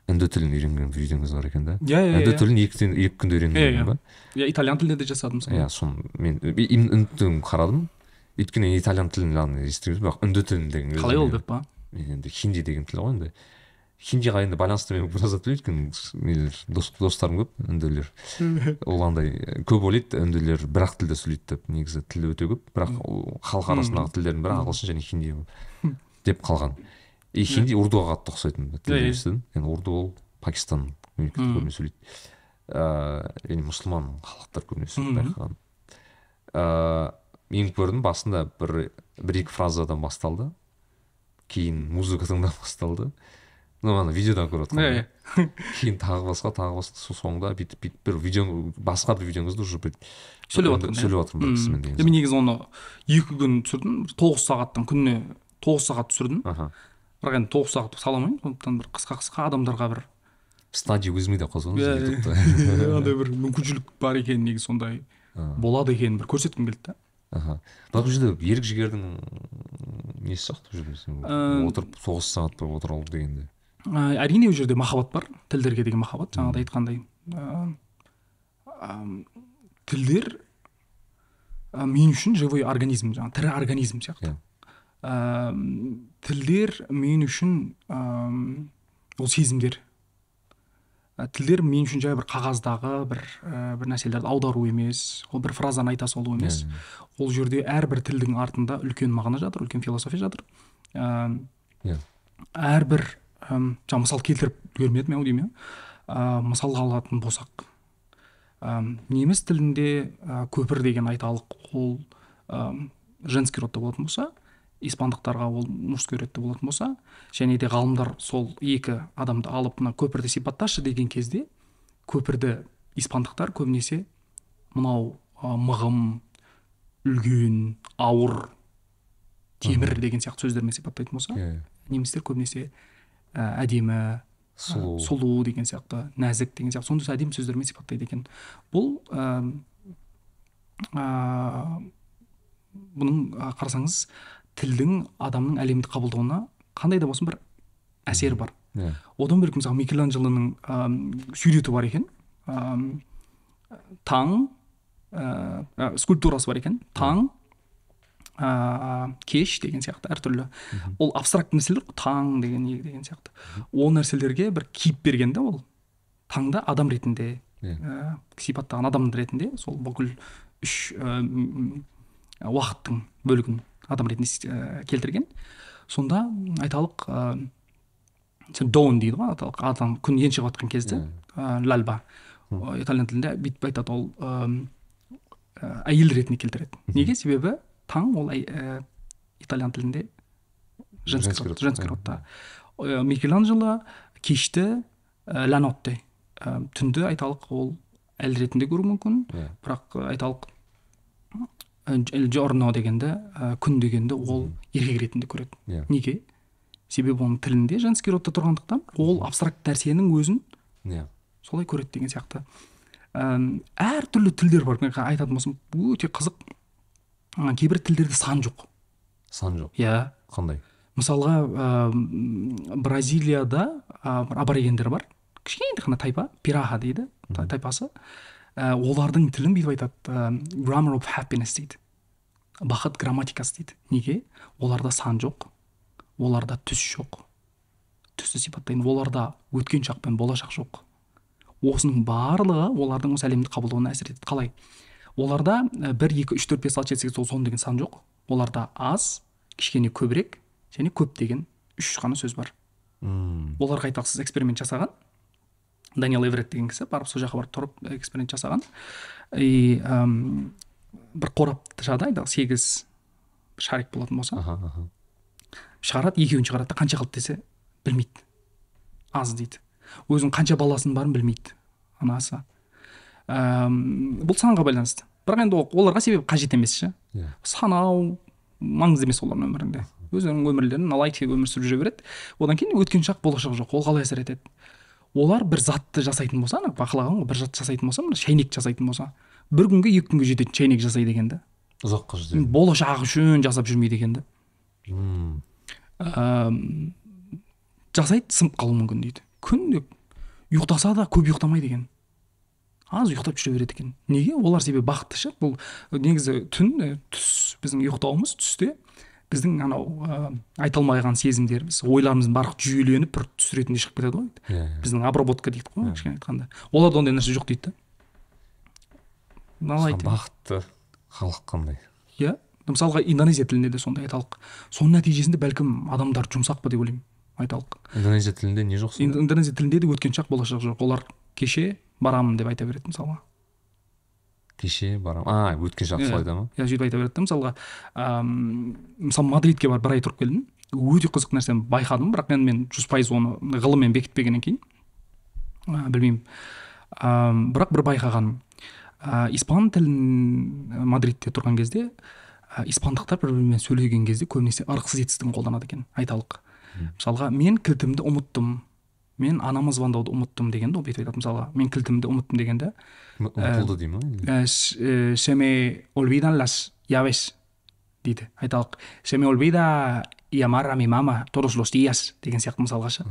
үнді тілін үйренген видеоңыз бар екен да. Иә иә үнді иә. тілін екі, күнде үйренген Иә, иә. ба? Иә итальян тілінде де жасадым иә соны мен үнді тілін қарадым. Өйткені итальян тілін ана естіген бірақ үнді тілін деген қалай ол деп па? мен енді хинди деген тіл ғой енді. Хиндиға енді байланысты мен біраз зат білмеймін өйткені менің дос, достарым көп үнділер. Ол андай көп ойлайды үнділер бір ақ тілде сөйлейді деп негізі тіл өте көп. Бірақ халық арасындағы тілдердің бірі ағылшын және хинди деп қалған. И хинди урдуға қатты ұқсайтын естідім енді урду ол пакистан мемлекеті көбіне сөйлейді ыыы және мұсылман халықтар көбінесе Мгм. байқағаным ыыы мен көрдім басында бір бір екі фразадан басталды. Кейін музыка тыңдап басталды. Ну ана видеодан көріп иә жатқанмын иә кейін тағы басқа тағы басқа сол соңында бүйтіп бүйтіп бір видео басқа бір видеоңызды уже бүйтіп сөйлеп жатырмын сөйлеп жатырмын бір кісімен деген мен негізі оны екі күн түсірдім бір тоғыз сағаттан күніне тоғыз сағат түсірдім аха. Бірақ енді тоғыз сағат сала алмаймын сондықтан бір қысқа қысқа адамдарға бір стадия өзіме де қосыңыз Иә, ютубта андай бір мүмкіншілік бар екен негізі сондай болады екенін бір көрсеткім келді да аха бірақ бұл жерде ерік жігердің несі сияқты бұл жерде? Отырып тоғыз сағат бір отыра алу дегенде. Әрине ол жерде махаббат бар тілдерге деген махаббат. Жаңағыда айтқандай тілдер мен үшін живой организм жаңағы тірі организм сияқты. Иә. Ә, тілдер мен үшін ам, ол сезімдер. Ә, тілдер мен үшін жай бір қағаздағы бір ә, бір нәрселерді аудару емес ол бір фразаны айта салу емес. Ол жерде әрбір тілдің артында үлкен мағына жатыр үлкен философия жатыр. Ә, әрбір әм, жаңа мысал келтіріп үлгермедім ау деймін иә ә, мысалға алатын болсақ. Әм, неміс тілінде ә, көпір деген айталық ол әм, женский родта болатын болса испандықтарға ол мужской родта болатын болса және де ғалымдар сол екі адамды алып мына көпірді сипатташы деген кезде көпірді испандықтар көбінесе мынау ә, мығым үлген ауыр темір деген сияқты сөздермен сипаттайтын болса иә немістер көбінесе ә, әдемі сұлу. ә, сұлу деген сияқты нәзік деген сияқты сондай әдемі сөздермен сипаттайды екен. Бұл ә, ә, бұның қарасаңыз тілдің адамның әлемді қабылдауына қандай да болсын бір әсері бар. Иә. Одан бөлек мысалы микеланджелоның ә, суреті бар екен. Ә, таң ә, ә, скульптурасы бар екен. Таң ә, кеш деген сияқты әртүрлі. Ол абстракт нәрселер таң деген не деген сияқты. Ол нәрселерге бір кейіп берген да ол. Таңды адам ретінде ә, сипаттаған адам ретінде сол бүкіл үш ә, уақыттың бөлігін адам ретінде ә, келтірген. Сонда айталық ә, доун дейді ғой аталық адам күн ен шығып жатқан кезде ә, лальба. Итальян тілінде бүйтіп айтады ол ә, әйел ретінде келтіреді. Неге? Себебі таң ол ә, итальян тілінде женский Женский род род, женский родта. Микеланджело кешті ә, ла нотте ә, түнді айталық ол әйел ретінде көру мүмкін. Иә. Бірақ айталық ә, джорно дегенді ә, күн дегенді ол еркек ретінде көреді. Иә. Неге? Себебі оның тілінде женский родта тұрғандықтан ол абстракт нәрсенің өзін иә. солай көреді деген сияқты. Әртүрлі тілдер бар. Мен айтатын болсам өте қызық Ы, кейбір тілдерде сан жоқ. Сан жоқ. Иә. Қандай? Мысалға әм, бразилияда ә, бір аборигендер бар. Кішкене ғана тайпа пираха дейді та- тайпасы. Ә, олардың тілін бүйтіп айтады. Ә, grammar of happiness дейді. Бақыт грамматикасы дейді. Неге? Оларда сан жоқ. Оларда түс жоқ. Түсті сипаттайды оларда өткен шақ пен болашақ жоқ. Осының барлығы олардың осы әлемді қабылдауына әсер етеді. Қалай? Оларда ә, бір екі үш төрт бес алты жеті сегіз тоғыз он деген сан жоқ. Оларда аз кішкене көбірек және көп деген үш ғана сөз бар. Мм. Оларға айталық сіз эксперимент жасаған. Даниэл эверетт деген кісі барып сол жаққа барып тұрып эксперимент жасаған и әм, бір қорапташада айталық сегіз шарик болатын болса аха аха шығарады екеуін шығарады да қанша қалды десе білмейді аз дейді өзінің қанша баласының барын білмейді анасы Әм, бұл санға байланысты бірақ енді ол- оларға себебі қажет емес ше иә санау маңызды емес олардың өмірінде өздерінің өмірлерін лайт өмір сүріп жүре береді одан кейін өткен шақ болашақ жоқ ол қалай әсер етеді олар бір затты жасайтын болса ана бақылаған ғой бір зат жасайтын болса мына шәйнек жасайтын болса. Бір күнге екі күнге жететін шәйнек жасайды екен да ұзаққа жүзеді. Болашағы үшін жасап жүрмейді екен да Әм, жасайды сынып қалуы мүмкін дейді. Күнде ұйықтаса да көп ұйықтамайды екен. Аз ұйықтап жүре береді екен. Неге? Олар себебі бақытты ше бұл негізі түн түс біздің ұйықтауымыз түсте біздің анау ә, айта алмаған сезімдеріміз ойларымыздың барлығы жүйеленіп бір түс ретінде шығып кетеді ғой. Иә иә. Біздің обработка дейді ғой кішкене айтқанда. Оларда ондай нәрсе жоқ дейді да. Бақытты халық қандай? Иә мысалға индонезия тілінде де сондай айталық соның нәтижесінде бәлкім адамдар жұмсақ па деп ойлаймын айталық индонезия тілінде не жоқ индонезия тілінде де өткен шақ болашақ жоқ. Олар кеше барамын деп айта береді мысалға. Кеше барам. А өткен шақ солай да ма? иә сөйтіп айта береді да мысалға әм, мысалы мадридке барып бір ай тұрып келдім өте қызық нәрсені байқадым бірақ енді мен жүз пайыз оны ғылыммен бекітпегеннен кейін ә, білмеймін Әм, бірақ бір байқағаным ә, испан тілін ә, мадридте тұрған кезде ә, испандықтар бір бірімен сөйлеген кезде көбінесе ырықсыз етістігін қолданады екен айталық. Мысалға мен кілтімді ұмыттым. Мен анама звондауды ұмыттым дегенді ол бүйтіп айтады. Мысалға мен кілтімді ұмыттым дегенде М- ұмытылды дей ма или? Э, с- э, se me olvidan las ya ves дейді. Айталық se me olvida llamar a mi mama todos los días деген сияқты мысалға ше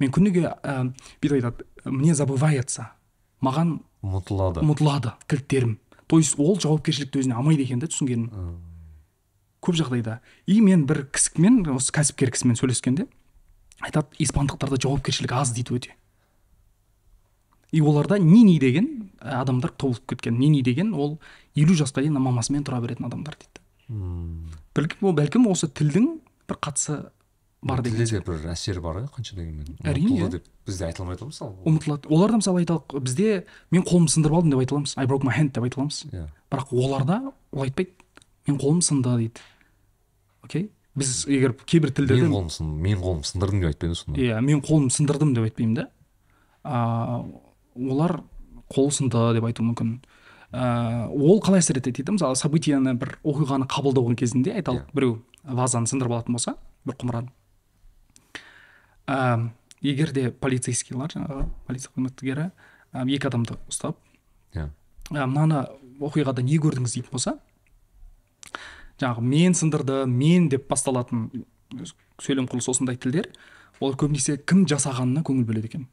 мен күніге ә, бүйтіп айтады мне забывается маған ұмытылады. ұмытылады кілттерім. То есть ол жауапкершілікті өзіне алмайды екен да түсінгенім көп жағдайда. И мен бір кісімен осы кәсіпкер кісімен сөйлескенде айтады испандықтарда жауапкершілік аз дейді өте. И оларда нини деген ә, адамдар толып кеткен. Нини деген ол елу жасқа дейін мамасымен тұра беретін адамдар дейді. Мм. бәлкім, бәлкім осы тілдің бір қатысы бар деген тілде де бір әсері бар ғой қанша дегенмен. Әрине, деп бізде айта алмайды ғой мысалы ұмытылады. Оларда мысалы айталық бізде мен қолымды сындырып алдым деп айта аламыз. I broke my hand деп айта аламыз. Иә. Бірақ оларда ол айтпайды мен қолым сынды дейді. Окей? Біз егер кейбір тілдерде мен қолым сын мен қолым сындырдым деп айтпайды сонда. Иә мен қолым сындырдым деп айтпаймын да. А, олар қолы сынды деп айтуы мүмкін. Ә, ол қалай әсер етеді дейді мысалы событияны бір оқиғаны қабылдау кезінде айталық Иә. біреу вазаны сындырып алатын болса бір құмыраны. Ә, егер де полицейскийлар жаңағы полиция қызметкері ә, екі адамды ұстап иә. ә, мынаны оқиғада не көрдіңіз дейтін болса жаңағы мен сындырды мен деп басталатын сөйлем құрылысы осындай тілдер олар көбінесе кім жасағанына көңіл бөледі екен.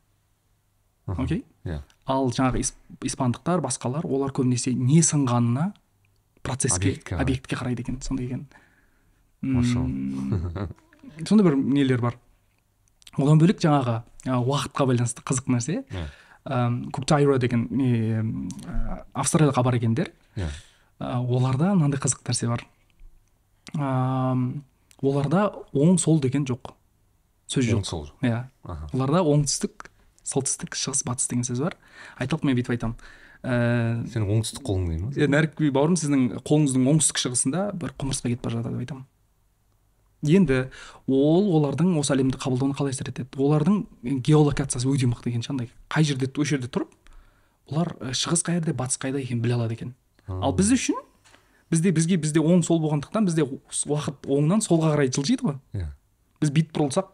Окей? Иә. Ал жаңағы ис- испандықтар басқалар олар көбінесе не сынғанына процесске Объектке қарайды. объектке қарайды екен сондай екен. Сондай бір нелер бар. Одан бөлек жаңағы уақытқа байланысты қызық нәрсе. Иә. Ам, куптайро деген не австралияға баргендер иә. Ә, оларда мынандай қызық нәрсе бар. Ам, оларда оң сол деген жоқ. Сөз оң жоқ. сол иә. Оларда оңтүстік солтүстік шығыс батыс деген сөз бар. Айталық мен бүйтіп айтамын. Ііі сенің оңтүстік қолың дейді ма нәрікби бауырым сіздің қолыңыздың оңтүстік шығысында бір құмырсқа кетіп бара жатады деп айтамын. Енді ол олардың осы әлемді қабылдауына қалай әсер етеді? Олардың геолокациясы өте мықты екен андай қай жерде осы жерде тұрып олар шығыс қай жерде батыс қайда екенін біле алады екен. Ал біз үшін бізде бізге бізде оң сол болғандықтан бізде уақыт оңнан солға қарай жылжиды ғой. Иә. Біз бүйтіп бұрылсақ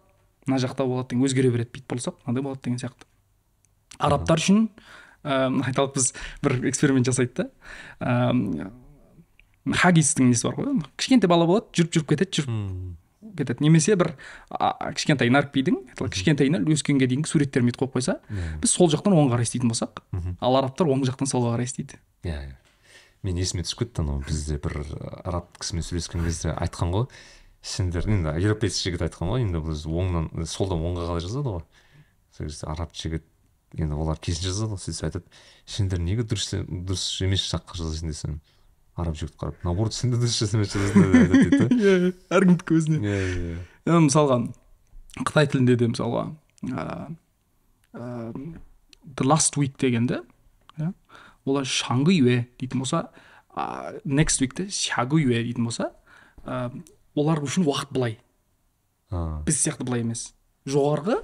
мына жақта болады деген өзгере береді бүйтіп бұрылсақ мынандай болады деген сияқты. Арабтар үшін ыыы айталық біз бір эксперимент жасайды да. Ыыы хаггистің несі бар ғой? Кішкентай бала болады жүріп жүріп кетеді жүріп кетеді. Немесе бір а, кішкентай наркбидің айталық кішкентайынан өскенге дейінгі суреттерін бүйтіп қойып қойса Иә. біз сол жақтан оңға қарай істейтін болсақ ал арабтар оң жақтан солға қарай істейді. Иә иә. Мен есіме түсіп кетті анау бізде бір араб кісімен сөйлескен кезде айтқан ғой. Сендер енді европеец жігіт айтқан ғой енді біз оңнан солдан оңға қалай жазады ғой? Сол кезде араб жігіт енді олар керісінше жазады ғой сөйтсе айтады. Сендер неге дұрыс дұрыс емес жаққа жазасың десем араб жігіт қарап наоборот сен де дұрыс емес жазасың деп айтады дейді да. Иә әркімдікі өзіне. Иә иә Ә, мысалға қытай тілінде де мысалға ә, the last week дегенді иә. Олар шаңғы юе дейтін болса ә, next weekті шагы юе дейтін болса ә, олар үшін уақыт былай а біз сияқты былай емес. жоғарғы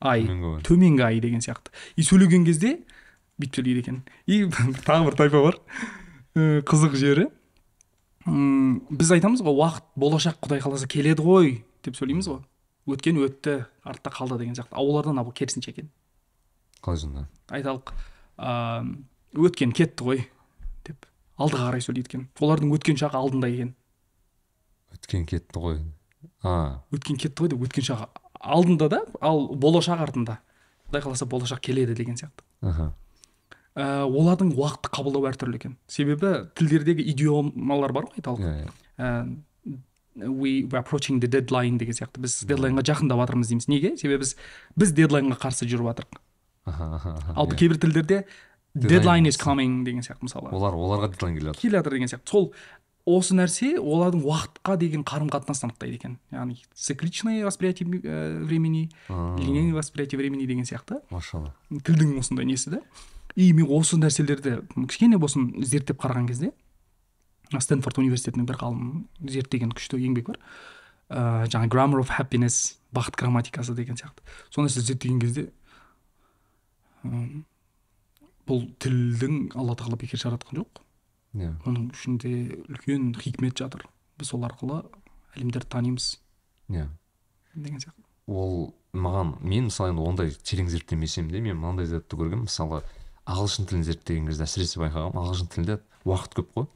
ай Төменгі ай. деген сияқты. и сөйлеген кезде бүйтіп сөйлейді екен. И тағы бір тайпа бар. Ә, қызық жері. М, біз айтамыз ғой уақыт болашақ құдай қаласа келеді ғой деп сөйлейміз ғой. Өткен өтті артта қалды деген сияқты. Ал оларда мына керісінше екен. Қалай сонда? Айталық ыыы өткен кетті ғой деп алдыға қарай сөйлейді екен. Олардың өткен шағы алдында екен. Өткен кетті ғой. А. Өткен кетті ғой деп өткен шағы алдында да ал болашақ артында. Құдай қаласа болашақ келеді деген сияқты. Аха. Ә, олардың уақытты қабылдау әртүрлі екен. Себебі тілдердегі идиомалар бар ғой айталық. Иә иә. Ә, we we're approaching the deadline деген сияқты. Біз дедлайнға жақындап жатырмыз дейміз. Неге? Себебі біз біз дедлайнға қарсы жүріп жатырмық. Ал иә. кейбір тілдерде Deadline is coming деген сияқты мысалы олар оларға дедлайн келе жатыр келе жатыр деген сияқты. Сол осы нәрсе олардың уақытқа деген қарым қатынасын анықтайды екен. Яғни цикличное восприятие э, времени линейное восприятие времени деген сияқты. Машалла. Тілдің осындай несі да и мен осы нәрселерді кішкене болсын зерттеп қараған кезде стэнфорд университетінің бір ғалым зерттеген күшті еңбек бар. Ыыы жаңағы grammar of happiness бақыт грамматикасы деген сияқты. Сол нәрсе зерттеген кезде бұл тілдің алла тағала бекер жаратқан жоқ. Иә. Оның ішінде үлкен хикмет жатыр. Біз сол арқылы әлемдерді танимыз. Иә. Деген сияқты. Ол маған мен мысалы енді ондай терең зерттемесем де мен мынандай затты көргенмін. Мысалы ағылшын тілін зерттеген кезде әсіресе байқағанмын ағылшын тілінде уақыт көп қой.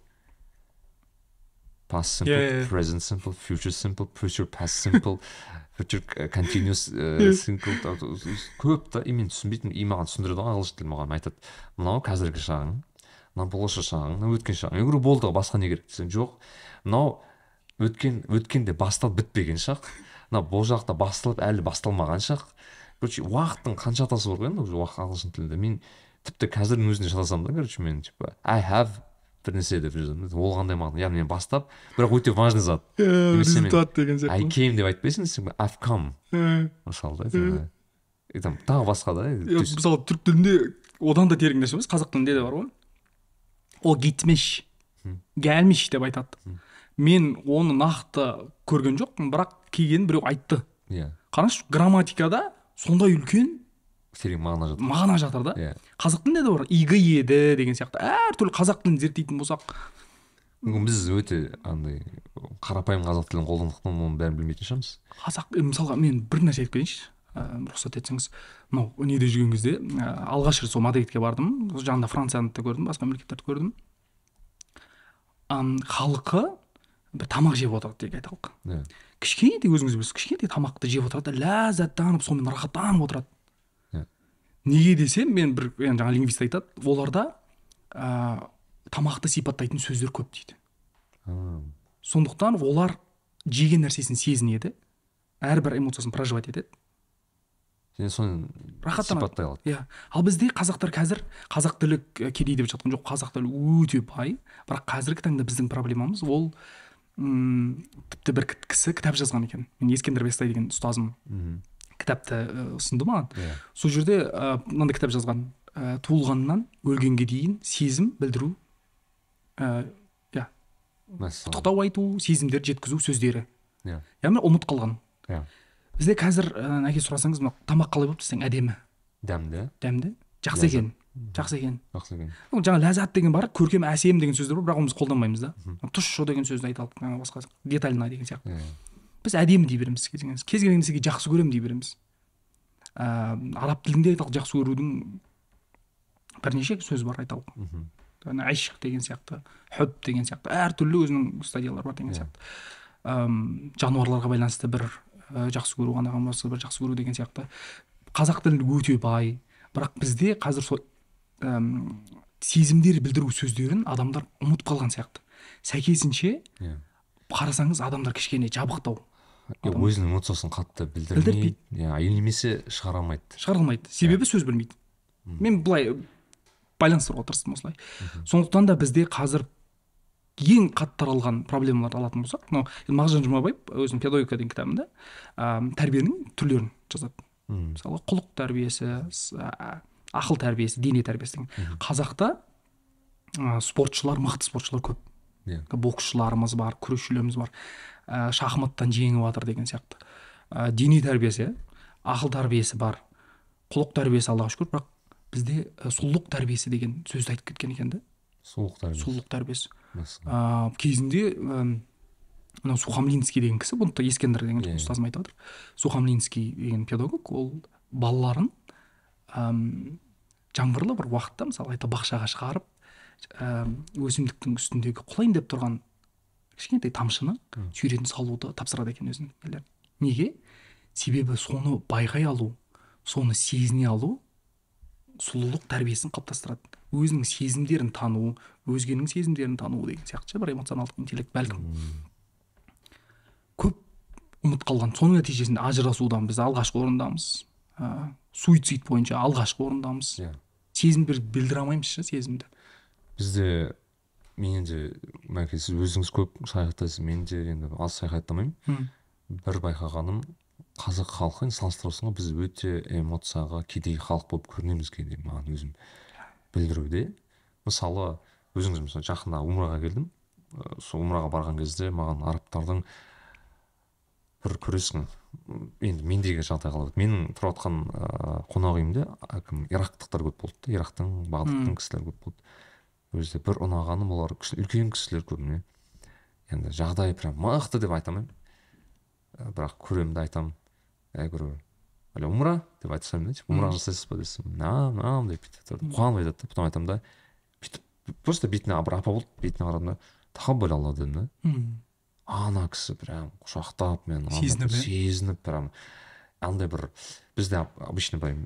Past simple Yeah, yeah. present simple future simple future past simple. simple та- та- көп та и мен түсінбейтінмін и маған түсіндіреді ғой ағылшын тілі маған айтады мынау қазіргі шағың мынау болашақ шағың мынау өткен шағың мен говорю болды басқа не керек десем жоқ мынау өткен өткенде басталып бітпеген шақ мынау бұл жақта басталып әлі басталмаған шақ короче уақыттың қанша атасы бар ғой енді уже уақыт ағылшын тілінде мен тіпті қазірдің өзінде шатасамын да короче мен типа i have бір нәрсе деп ол қандай мағына? Яғни мен бастап бірақ өте важный зат. Результат деген сияқты. Came деп айтпайсың сен i've come. Мысалы да и там тағы басқа да мысалы түрік тілінде одан да терең нәрсе емес қазақ тілінде де бар ғой. Ол гитмеш гәлмеш деп айтады. Мен оны нақты көрген жоқпын бірақ келгенін біреу айтты. Иә. Қараңызшы грамматикада сондай үлкен терең мағына жатыр мағына жатыр да? Иә. Қазақ тілінде де бар игі еді деген сияқты. Әртүрлі қазақ тілін зерттейтін болсақ. Мүмкін біз өте андай қарапайым қазақ тілін қолдандықтан оның бәрін білмейтін шығармыз. Қазақ мысалға мен бір нәрсе айтып кетейінші. Ә, рұқсат етсеңіз. Мынау неде жүрген кезде ә, алғаш рет сол мадридке бардым. Сол жанында францияны да көрдім басқа мемлекеттерді көрдім. Халқы бір тамақ жеп отырады дейік айталық. Иә. Кішкентай өзіңіз білесіз кішкентай тамақты жеп отырады да ләззаттанып сонымен рахаттанып отырады. Неге десем мен бір енді жаңа лингвист айтады оларда ә, тамақты сипаттайтын сөздер көп дейді. Сондықтан олар жеген нәрсесін сезінеді әрбір эмоциясын проживать етеді. Және соны рахаттанады. сипаттай алады. Иә. Ал бізде қазақтар қазір қазақ тілі к- кедей деп жатқан жоқ қазақ тілі өте бай. Бірақ қазіргі таңда біздің проблемамыз ол м тіпті бір кісі кітап жазған екен. Мен ескендір бестай деген ұстазым. Кітапты ә, ұсынды маған. Иә. Сол жерде ә, мынандай кітап жазған. Ә, туылғаннан өлгенге дейін сезім білдіру ә, иә. Мәссаған. Құттықтау айту сезімдерді жеткізу сөздері. Иә. Яғни ұмыт қалған. Иә. Бізде қазір ә, әке сұрасаңыз мына тамақ қалай болды десең әдемі. Дәмді. Дәмді. Жақсы екен. Жақсы екен. Жақсы екен. Жаңа ләззат деген бар көркем әсем деген сөздер бар бірақ оны біз қолданбаймыз да. Тұщы деген сөзді айта алып жаңағы басқа детально деген сияқты. Біз әдемі дей береміз кез келген кез келген нәрсеге жақсы көремін дей береміз. Ә, араб тілінде айталық жақсы көрудің бірнеше сөз бар айталық. Мхм. Айшық деген сияқты хүб деген сияқты әртүрлі өзінің стадиялары бар деген Иә. сияқты. Әм, жануарларға байланысты бір ә, жақсы көру ғана болмаса бір жақсы көру деген сияқты. Қазақ тілі өте бай. Бірақ бізде қазір сол әм, сезімдер білдіру сөздерін адамдар ұмытып қалған сияқты. Сәйкесінше иә. қарасаңыз адамдар кішкене жабықтау. Өзінің эмоциясын қатты білдірмейді. Білдірмейді. иә немесе шығара алмайды. Шығара алмайды себебі сөз білмейді. Мен былай байланыстыруға тырыстым осылай. Сондықтан да бізде қазір ең қатты таралған проблемаларды алатын болсақ мынау мағжан жұмабаев өзінің педагогика деген кітабында ә, тәрбиенің түрлерін жазады. Мысалы құлық тәрбиесі а, ақыл тәрбиесі дене тәрбиесі деген. Қазақта ә, спортшылар мықты спортшылар көп. Иә. Боксшыларымыз бар күресшілеріміз бар. Ә, шахматтан жеңіп жатыр деген сияқты. Ә, дене тәрбиесі ақыл тәрбиесі бар құлық тәрбиесі аллаға шүкір. Бірақ бізде ә, сұлулық тәрбиесі деген сөзді айтып кеткен екен да суық тәрбие сұлулық тәрбиесі. Ә, кезінде мынау сухомлинский деген кісі бұны ескендір деген Иә. ұстазым айтып жатыр сухомлинский деген педагог ол балаларын әм, жаңбырлы бір уақытта мысалы айта бақшаға шығарып өсімдіктің үстіндегі құлайын деп тұрған кішкентай тамшыны сүйретін салуды тапсырады екен өзінің неге? Себебі соны байқай алу соны сезіне алу сұлулық тәрбиесін қалыптастырады. Өзінің сезімдерін тану өзгенің сезімдерін тану деген сияқты ше бір эмоционалдық интеллект бәлкім. Көп ұмыт қалған. Соның нәтижесінде ажырасудан біз алғашқы орындамыз. Ә, суицид бойынша алғашқы орындамыз. Иә. Сезім бір білдіре алмаймыз ше сезімді. Бізде мен де мәке сіз өзіңіз көп саяхаттайсыз мен де енді аз саяхаттамаймын. Бір байқағаным қазақ халқы енді салыстыра ғой біз өте эмоцияға кедей халық болып көрінеміз кейде маған өзім білдіруде. Мысалы өзіңіз мысалы жақында умраға келдім. Сол умраға барған кезде маған арабтардың бір көресің енді мендегі жағдай қалай болды? Менің тұрып жатқан ыыы қонақ үйімде кім ирактықтар көп болды да ирактың бағдаттың кісілер көп болды. Өзі бір ұнағаным олар үлкен кісілер көбіне. Енді жағдайы прям мықты деп айта алмаймын. Ә, бірақ көремін де айтамын. Әй говорю әлі умра деп айта саламын да типа умра жасайсыз ба десем. Наам наам деп бүйтіп қуанып айтады да. Потом айтамын да. Бүйтіп просто бетіне бір апа болды. Бетіне қарадым да. Тақаббал алла дедім да. Ана кісі прям құшақтап мені андай Сезініп, сезініп прям. Андай бір бізде об- обычно былай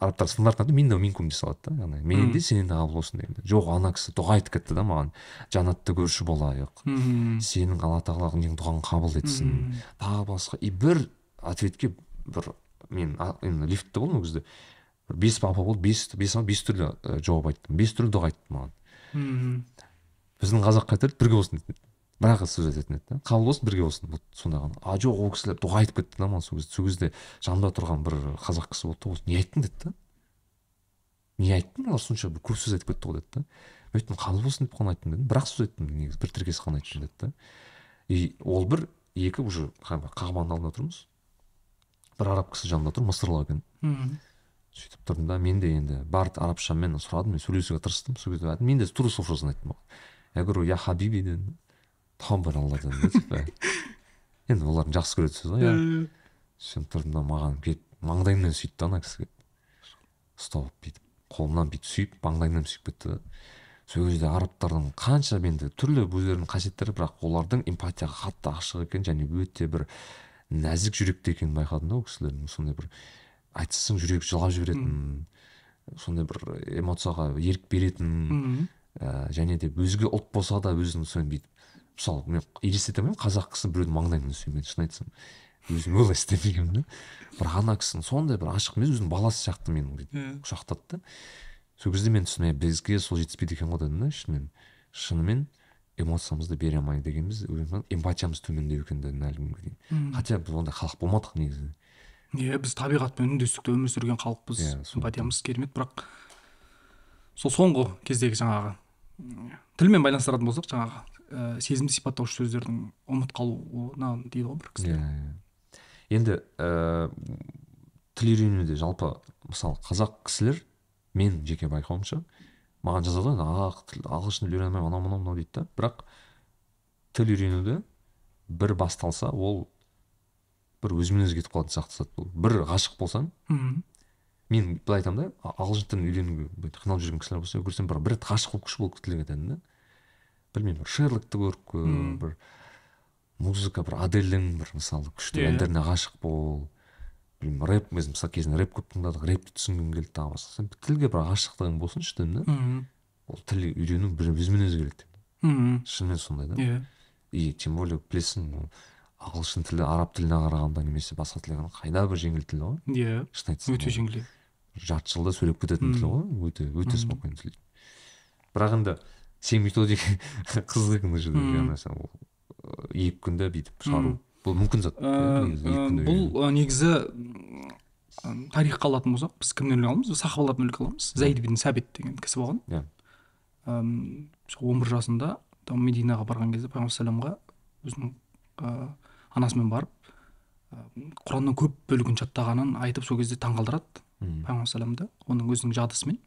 арабтар стандарт айтады мен де минкум дей салады да яғни. Менен де сенен де қабыл болсын дегенде. Жоқ ана кісі дұға айтып кетті да маған. Жәннатты көрші болайық сенің алла тағала неңнің дұғаңды қабыл етсін тағы басқа и бір ответке бір мен енді лифтте болдым ол кезде. Бес папа болды бес бес бес түрлі ә, жауап айттым. Бес түрлі дұға айтты маған. Мхм. Біздің қазаққа айтады бірге болсын дейтін бір ақ сөз айтатын еді да. Қабыл болсын бірге болсын вот сонда ғана а жоқ ол кісілер дұға айтып кетті да маған сол кезде. Сол кезде жанымда тұрған бір қазақ кісі болды да осы не айттың деді да. Не айттың? Олар сонша бір көп сөз айтып кетті ғой деді да. Мен айттым қабыл болсын деп қана айттым дедім. Бір ақ сөз айттым негізі бір тіркес қана айттым деді да. И ол бір екі уже қа- қағбаның алдында тұрмыз. Бір араб кісі жанында тұр мысырлы екен. Сөйтіп тұрдым да мен де енді бар арабшамен сұрадым мен сөйлесуге тырыстым. Сол кезде мен де тура сол фразаны айттым я говорю я хабиби дедім. Тағбар алла дедім да типа енді олардың жақсы көретін сөз ғой иә. Сөйтіп тұрдым да маған келіп маңдайымнан сүйді да ана кісі келіп ұстап алып бүйтіп қолымнан бүйтіп сүйіп маңдайымнан сүйіп кетті да. Сол кезде арабтардың қанша енді түрлі өздерінің қасиеттері бірақ олардың эмпатияға қатты ашық екен және өте бір нәзік жүректі екенін байқадым да ол кісілердің. Сондай бір айтсаң жүрек жылап жіберетін сондай бір эмоцияға ерік беретін ә, және де өзге ұлт болса да өзінің соны бүйтіп мысалы мен елестете алмаймын қазақ кісі біреудің маңдайынан сүймейді шын айтсам өзім олай істемегенмін да. Бірақ ана кісінің сондай бір ашық мінез өзінің баласы сияқты мені құшақтады да. Сол кезде мен түсіндім «Е, бізге сол жетіспейді екен ғой дедім да шынымен шынымен эмоциямызды бере алмай дегеніміз эмпатиямыз төмендеу екен дедім әлі күнге дейін. Хотя біз ондай халық болмадық негізі. Иә біз табиғатпен үндестікте өмір сүрген халықпыз. Иә, эмпатиямыз керемет бірақ сол соңғы кездегі жаңағы тілмен байланыстыратын болсақ жаңағы ә, сезімді сипаттаушы сөздердің ұмыт қалуына дейді ғой бір кісі иә иә. енді ә, тіл үйренуде жалпы мысалы қазақ кісілер мен жеке байқауымша маған жазады ғой ақ тіл ағылшын тіл үйрене алмаймын анау мынау мынау дейді да. Бірақ тіл үйренуді бір басталса ол бір өзімен өзі кетіп қалатын сияқты зат бұл бір ғашық болсаң мхм. мен былай айтамын да ағылшын тілін үйренуге қиналып жүрген кісілер болса көрсем бір бір рет ғашық болып күшті болып кетемін да. Білмеймін бір шерлокты көріп көр бір музыка бір адельдің бір мысалы күшті Иә. әндеріне ғашық бол. Білмеймін рэп біз мысалы кезінде рэп көп тыңдадық рэпті түсінгім келді тағы басқа. Сен тілге бір ғашықтығың болсыншы дедім да. Ол тіл үйрену бір өзімен өзі келеді мхм шынымен сондай да. Иә. И тем более білесің ағылшын тілі араб тіліне қарағанда немесе басқа тілге қарағанда қайда бір жеңіл тіл ғой? Иә. шын айтсам өте жеңіл жарты жылда сөйлеп кететін тіл ғой өте өте спокойный тіл. Бірақ енді сен методика қызық екен ол жерде Мм. нәрсе ол екі күнде бүйтіп шығару бұл мүмкін зат бұл негізі тарихқа алатын болсақ біз кімнен үлгі аламыз? Сахабалардан үлгі аламыз. Зайд бин сәбит деген кісі болған. Иә. Сол он бір жасында мединаға барған кезде пайғамбар саламға өзінің ә, анасымен барып құранның көп бөлігін жаттағанын айтып сол кезде таңғалдырады пайғамбар саламды. Оның өзінің жадысымен.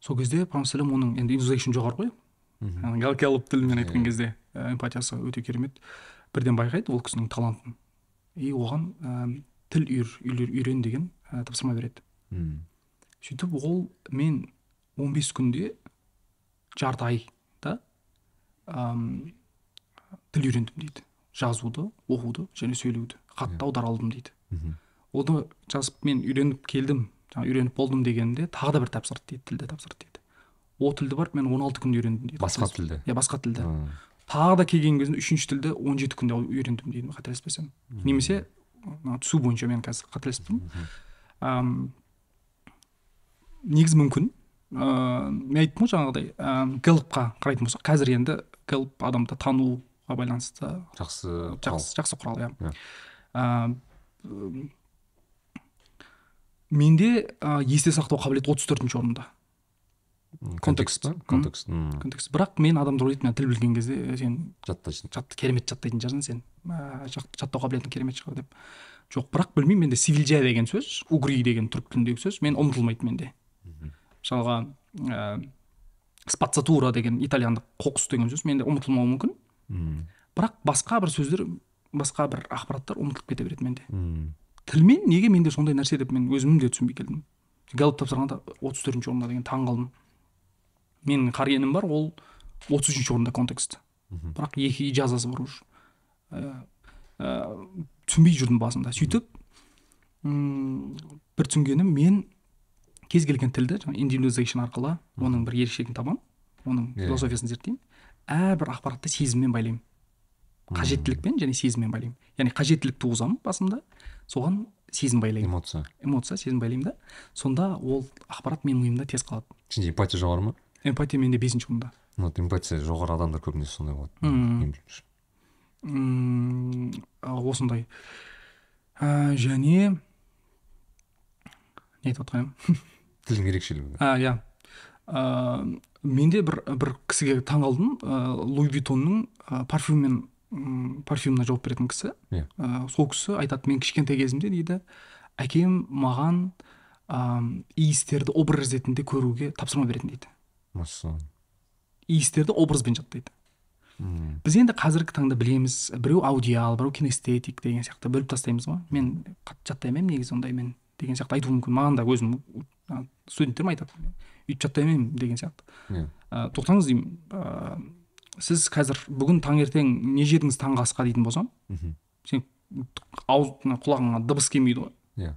Сол кезде пайғамбар салам оның енді интузейшн жоғары ғой. Галкиялық тілмен айтқан Иә. кезде ә, эмпатиясы өте керемет. Бірден байқайды ол кісінің талантын. И оған ә, тіл үйр, үйрен деген ә, тапсырма береді. Мм. сөйтіп ол мен 15 күнде жарты айда ам, тіл үйрендім дейді. Жазуды оқуды және сөйлеуді қатты аудара алдым дейді. Оны жазып мен үйреніп келдім. Жаңа үйреніп болдым дегенде тағы да бір тапсырды дейді тілді тапсырды дейді. Ол тілді барып мен 16 күнде үйрендім дейді. Басқа тілді? Иә басқа тілді. Тағы да келген кезінде үшінші тілді 17 күнде үйрендім дейді қателеспесем. Немесе түсу бойынша мен қазір қателесіп тұрмын негізі мүмкін. Ыыы мен айттым ғой жаңағыдай ыыы гэллопқа қарайтын болсақ. Қазір енді гэллоп адамды тануға байланысты жақсы жақсы жақсы құрал иә. Иә. Менде ә, есте сақтау қабілеті отыз төртінші орында. Контекст. па? контекст контекст. Бірақ мен адамдар ойлайды мен тіл білген кезде «Е, сен жаттайсың жат, керемет жаттайтын шығарсың сен ә, жат- жаттау қабілетің керемет шығар деп. Жоқ бірақ білмеймін менде сивилжа деген сөз угри деген түрік тіліндегі сөз мен ұмытылмайды менде. Мысалға ә, спацатура деген итальяндық қоқыс деген сөз менде ұмытылмауы мүмкін. Бірақ басқа бір сөздер басқа бір ақпараттар ұмытылып кете береді менде. Тілмен неге менде сондай нәрсе деп мен өзім де түсінбей келдім. Галоп тапсырғанда отыз төртінші орында деген таң қалдым. Менің қаргенім бар ол отыз үшінші орында контекст. Бірақ екі ижазасы бар уже. Ә, ә, түсінбей жүрдім басында. Сөйтіп бір түсінгенім мен кез келген тілді жаңағы арқылы оның бір ерекшелігін табамын оның Иә. философиясын зерттеймін. Әрбір ақпаратты сезіммен байлаймын. Қажеттілікпен және сезіммен байлаймын. Яғни қажеттілік туғызамын басымда соған сезім байлаймын. Эмоция. Эмоция сезім байлаймын да. Сонда ол ақпарат менің миымда тез қалады. Сенде эмпатия жоғары ма? Эмпатия менде бесінші орында. Вот эмпатия жоғары адамдар көбінесе сондай болады. Мм. Осындай. Ә, және не айтып отқан едім тілдің ерекшелігі а иә. Менде бір бір кісіге таң қалдым ә, луи витонның парфюммен м, парфюмына жауап беретін кісі. Иә. Ә, сол кісі айтады мен кішкентай кезімде дейді. Әкем маған ә, иістерді образ ретінде көруге тапсырма беретін дейді. Массаған иістерді образбен жаттайды Мм. біз енді қазіргі таңда білеміз біреу аудиал біреу кинестетик деген сияқты бөліп тастаймыз ғой. Мен қатты жаттай алмаймын негізі ондай мен деген сияқты. Айтуым мүмкін маған да өзім студенттерім айтады. Өйтіп жаттай алмаймын деген сияқты. Иә. Ә, тоқтаңыз деймін. Сіз қазір бүгін таңертең не жедіңіз таңғы асқа дейтін болсам мхм. сен ауыз құлағыңа дыбыс келмейді ғой. Иә.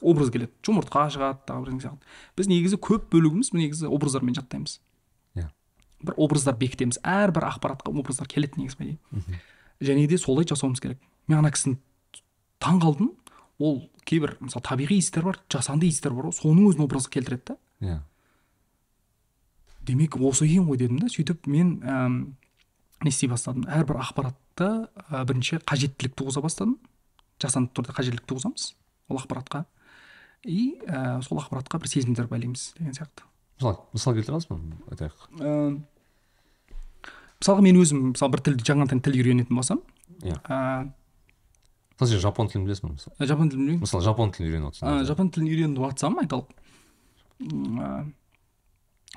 Образ келеді. Жұмыртқа шығады тағы бір сияқты. Біз негізі көп бөлігіміз негізі образдармен жаттаймыз. Иә. бір образдар бекітеміз. Әрбір ақпаратқа образдар келеді негізі мхм. және де солай жасауымыз керек. Мен ана кісіні таң қалдым. Ол кейбір мысалы табиғи иістер бар жасанды иістер бар ғой. Соның өзін образға келтіреді да. Иә. Демек осы екен ғой дедім да сөйтіп мен әм, не істей бастадым. Әрбір ақпаратты ә, бірінші қажеттілік туғыза бастадым. Жасанды түрде қажеттілік туғызамыз ол ақпаратқа. И ә, сол ақпаратқа бір сезімдер байлаймыз деген сияқты. Мысалы мысал келтіре аласыз ба? Айтайық. Ә, мысалға мен өзім мысалы бір тілді жаңадан тіл үйренетін болсам иә. мысалы сен жапон тілін білесің ба? Мысалы жапон тілін үйрен- мысалы жапон тілін үйреніп отырсың. Жапон тілін үйреніп жатсам айталық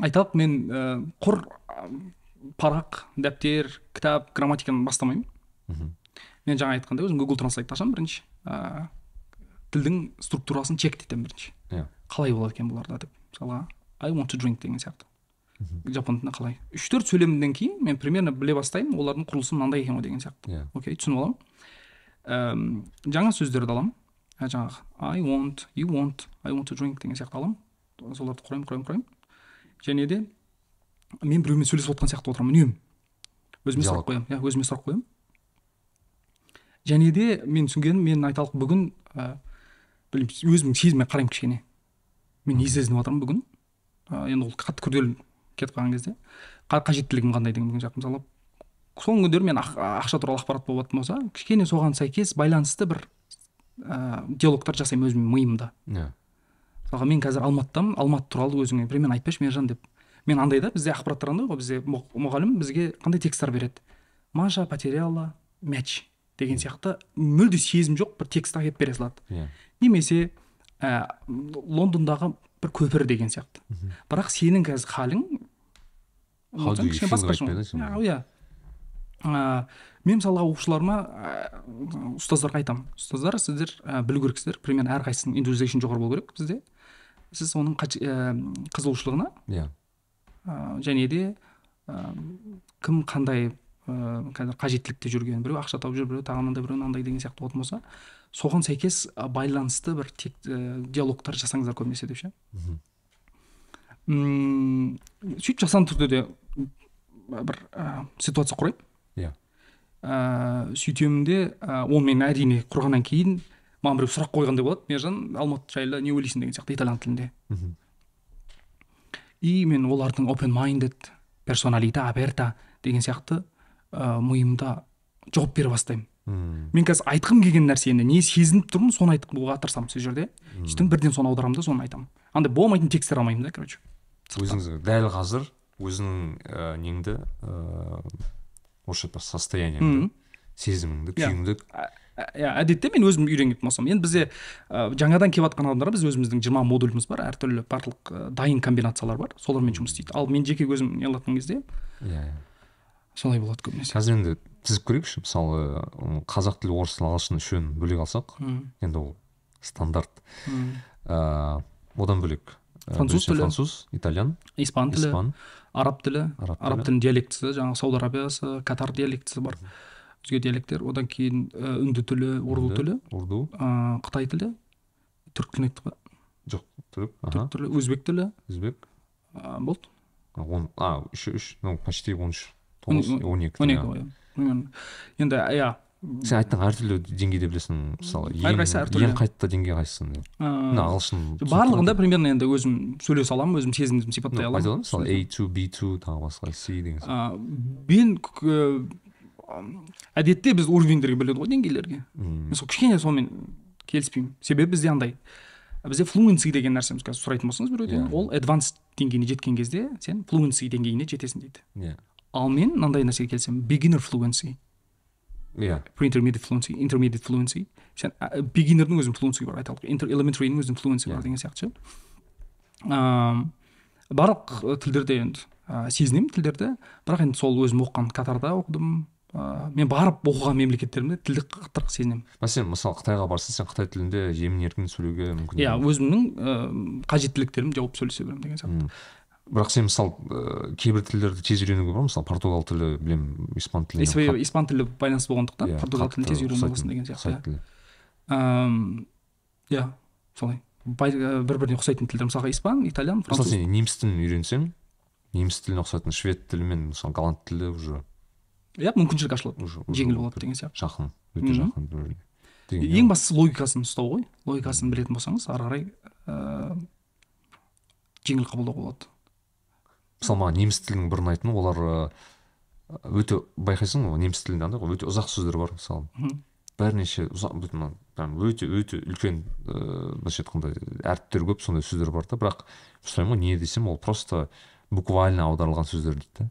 айталық мен ә, құр ә, парақ дәптер кітап грамматиканы бастамаймын мхм. мен жаңа айтқандай өзім google translate ашамын бірінші. Ә, тілдің структурасын чек етемін бірінші. Иә. Қалай болады екен бұларда деп. Мысалға i want to drink деген сияқты. Жапон тілінде қалай? Үш төрт сөйлемден кейін мен примерно біле бастаймын олардың құрылысы мынандай екен ғой деген сияқты. Иә. Окей түсініп аламын. Әм, жаңа сөздерді аламын. Ә, жаңағы i want you want i want to drink деген сияқты аламын. Соларды құраймын құраймын құраймын. Және де мен біреумен сөйлесіп отқан сияқты отырамын. үнемі. Өзіме сұрақ қоямын. Иә өзіме сұрақ қоямын. Және де мен түсінгенім мен айталық бүгін ә, білмеймін өзімнің сезіммен қараймын кішкене. Мен не сезініп жатырмын бүгін? Ә, енді ол қатты күрделі кетіп қалған кезде. Қа- қажеттілігім қандай деген сияқты мысалы соңғы күндері мен ақ- ақша туралы ақпарат болатын болса кішкене соған сәйкес байланысты бір ә, диалогтар жасаймын өзімнің миымда. Иә. Мысалға мен қазір алматыдамын алматы туралы өзіңе примерно айтпайшы мержан деп. Мен андай да бізде ақпараттар андай ғой бізде мұ- мұғалім бізге қандай тексттер береді? Маша потеряла мяч деген сияқты мүлде сезім жоқ бір текст әкеліп бере салады. Иә. Немесе ә, лондондағы бір көпір деген сияқты. Бірақ сенің қазір халің кішкене басқаша иә иә. Мен мысалға оқушыларыма ұстаздарға айтамын. Ұстаздар сіздер ә, білу керексіздер. Примерно әрқайсысының индивидуализation жоғары болу керек бізде сіз оның ә, қызығушылығына? Иә. Ә, және де ә, кім қандай ә, қазір қажеттілікте жүрген біреу ақша тауып жүр біреу тағы мынандай біреу мынандай деген сияқты болатын болса соған сәйкес ә, байланысты бір тек ә, диалогтар жасаңыздар көбінесе деп ше? Мгм. М, сөйтіп жасанды түрде де бір ә, ситуация құраймын иә. Ә, сөйтемін де ә, оны мен әрине құрғаннан кейін маған біреу сұрақ қойғандай болады мержан алматы жайлы не ойлайсың деген сияқты итальян тілінде и мен олардың open minded персоналита аперта деген сияқты ә, миымда жауап бере бастаймын Мм. мен қазір айтқым келген нәрсені не сезініп тұрмын соны айтуға тырысамын сол жерде сөйтіп бірден соны аударамын да соны айтамын андай болмайтын тексттер алмаймын да короче өзіңіз дәл қазір өзіңнің ә, неңді ә, осы бір состояниеңді сезіміңді күйіңді иә әдетте мен өзім үйренетін болсам енді бізде ә, жаңадан келіп жатқан адамдарға біз өзіміздің жиырма модуліміз бар әртүрлі барлық ә, дайын комбинациялар бар. Солармен жұмыс істейді. Ал мен жеке өзім не алатын кезде иә иә. солай болады көбінесе. Қазір енді тізіп көрейікші. Мысалы қазақ тілі орыс тілі ағылшын үшеуін бөлек алсақ енді ол стандарт. Мм, ә, одан бөлек Ә, Француз тілі. француз итальян испан тілі испан. араб тілі. Араб араб тілі тілінің диалектісі жаңағы сауд арабиясы катар диалектісі бар. Өзге диалекттер одан кейін ә, үнді тілі урду тілі. урду қытай тілі. Түрік тілін айттық па жоқ түрік түрік тілі өзбек тілі. Өзбек. Болды. Он а үш үш ну почти он үш Он- тоғыз он екі он екі иә. енді иә. Сен айттың әртүрлі деңгейде білесің мысалы Әрқайсысы әртүрлі. ең қатты деңгей қайсысы мына ағылшын барлығында примерно енді өзім сөйлесе аламын өзім сезімімді сипаттай аламын. мысалы a2 b2 тағы басқа c деген сияқты мен әдетте біз уровеньдерге бөледі ғой деңгейлерге. Мен сол кішкене сонымен келіспеймін. Себебі бізде андай бізде флуенси деген нәрсеміз қазір сұрайтын болсаңыз біреуден Иә. ол адванс деңгейіне жеткен кезде сен флуенси деңгейіне жетесің дейді. Иә. Ал мен мынандай нәрсеге келісемін. Beginner fluency. Иә. Pre-intermediate fluency intermediate fluency. Сен бигинердің өзінің fluency бар айталық. Inter elementary'ның өзінің fluency бар Иә. деген сияқты ше. Барлық ы, тілдерде енді ә, сезінемін тілдерді. Бірақ енді сол өзім оқыған катарда оқыдым ыыы мен барып оқыған мемлекеттерімде тілді қаттырақ сезінемін. Мәселен мысалы қытайға барсаң сен қытай тілінде емін еркін сөйлеуге мүмкін иә өзімнің ыыы қажеттіліктерімді жауып сөйлесе беремін деген сияқты. Бірақ сен мысалы ыыы, кейбір тілдерді тез үйренуге болады мысалы португал тілі білемін испан тілі испан тілі байланысты болғандықтан Иә, португал тілін тез үйрене аласың деген сияқты Ам, иә солай. Бір біріне ұқсайтын тілдер мысалға испан итальян мысалы француз. сен неміс тілін үйренсең неміс тіліне ұқсайтын швед тілі мен мысалы голланд тілі уже иә мүмкіншілік ашылады. Уже жеңіл болады деген сияқты. жақын өте жақын бір біріне ең бастысы логикасын ұстау ғой. Логикасын білетін болсаңыз ары қарай ыыы жеңіл қабылдауға болады. Мысалы маған неміс тілінің бір ұнайтыны олар ы, өте байқайсың ғой неміс тілінде андай ғой өте ұзақ сөздер бар мысалы. Бірнеше ұзақ өте өте үлкен ыыы былайша айтқанда әріптер көп сондай сөздер бар да. Бірақ сұраймын ғой не десем ол просто буквально аударылған сөздер дейді да.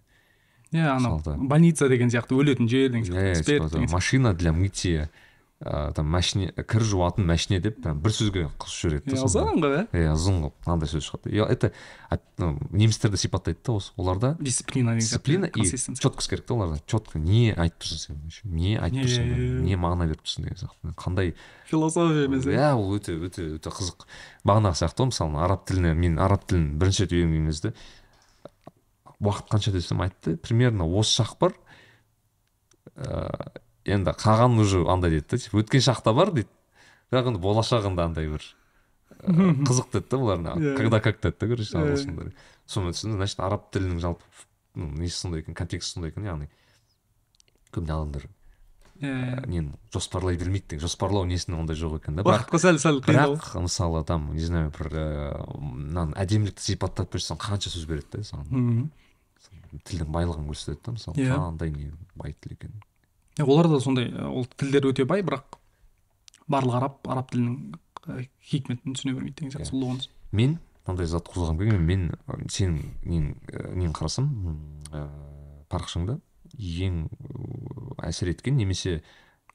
Иә анау больница деген сияқты өлетін жер деген иә сияқты деген сияқты. машина для мытья ыыы там машине кір жуатын машине деп прям бір сөзге қосып жібереді да иә ұзын ғой иә иә ұзын қылып мынандай сөз шығады. И это немістерді сипаттайды да осы оларда дисциплина дисциплина и четкость керек та оларда. Четко не айтып тұрсың сен не айтып Иә, тұрсың иә, иә. не мағына беріп тұрсың деген сияқты. Қандай философия емес иә иә ол өте өте өте қызық бағанағы сияқты ғой мысалы араб тіліне мен араб тілін бірінші рет үйренген кезде уақыт қанша десем айтты. Примерно осы шақ бар. Ыыы енді қалған уже андай дейді да өткен шақта бар дейді. Бірақ енді болашағында андай бір ы, қызық деді да бұлар Иә. когда как деді да короче Иә. ағылшындар. Сонымен түсіндім значит араб тілінің жалпы ну несі сондай екен контексті сондай екен яғни көбіне адамдар иә. Нені жоспарлай бермейді деген жоспарлау несінде ондай жоқ екен да уақытқа сәл сәл бірақ мысалы там не знаю бір ыыы мынаны әдемілікті сипаттап берсең қанша сөз береді да саған. Тілдің байлығын көрсетеді да мысалы Иә. қандай не бай тіл екен. Иә, олар да сондай ол тілдер өте бай бірақ барлық араб араб тілінің хикметін түсіне бермейді деген сияқты Иә. сұлулығын мен мынандай зат қозғағым келген мен сенің нең нені қарасам ыыы парақшаңда ең әсер еткен немесе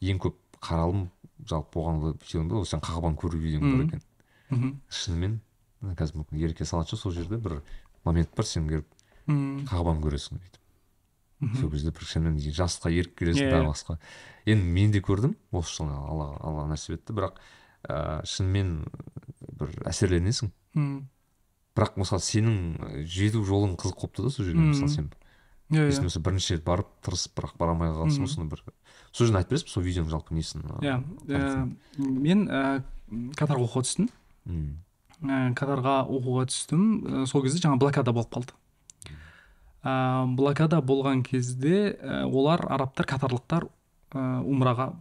ең көп қаралым жалпы болған ол сен қағбаны көру видеоң бар екен. Мхм шынымен қазір мүмкін ереке салатын шығар сол жерде бір момент бар сен келіп мхм. Қағбаны көресің дейді. Мхм. сол кезде бір шынымен жасқа еріп келесің Иә, тағы иә. басқа. Енді мен де көрдім осы жылы алла алла нәсіп етті. Бірақ ыыы шынымен бір әсерленесің. Бірақ мысалы сенің жету жолың қызық болып да сол жерде мысалы сен. Иә есің иә. бірінші рет барып тырысып бірақ бара алмай қалғансың ғой сондай бір. Сол жерде айтып бересің бе сол видеоның жалпы несін иә мен ә, катарға оқуға түстім. Катарға оқуға түстім. Сол кезде жаңа блокада болып қалды. Ә, блокада болған кезде ә, олар арабтар катарлықтар ә, умраға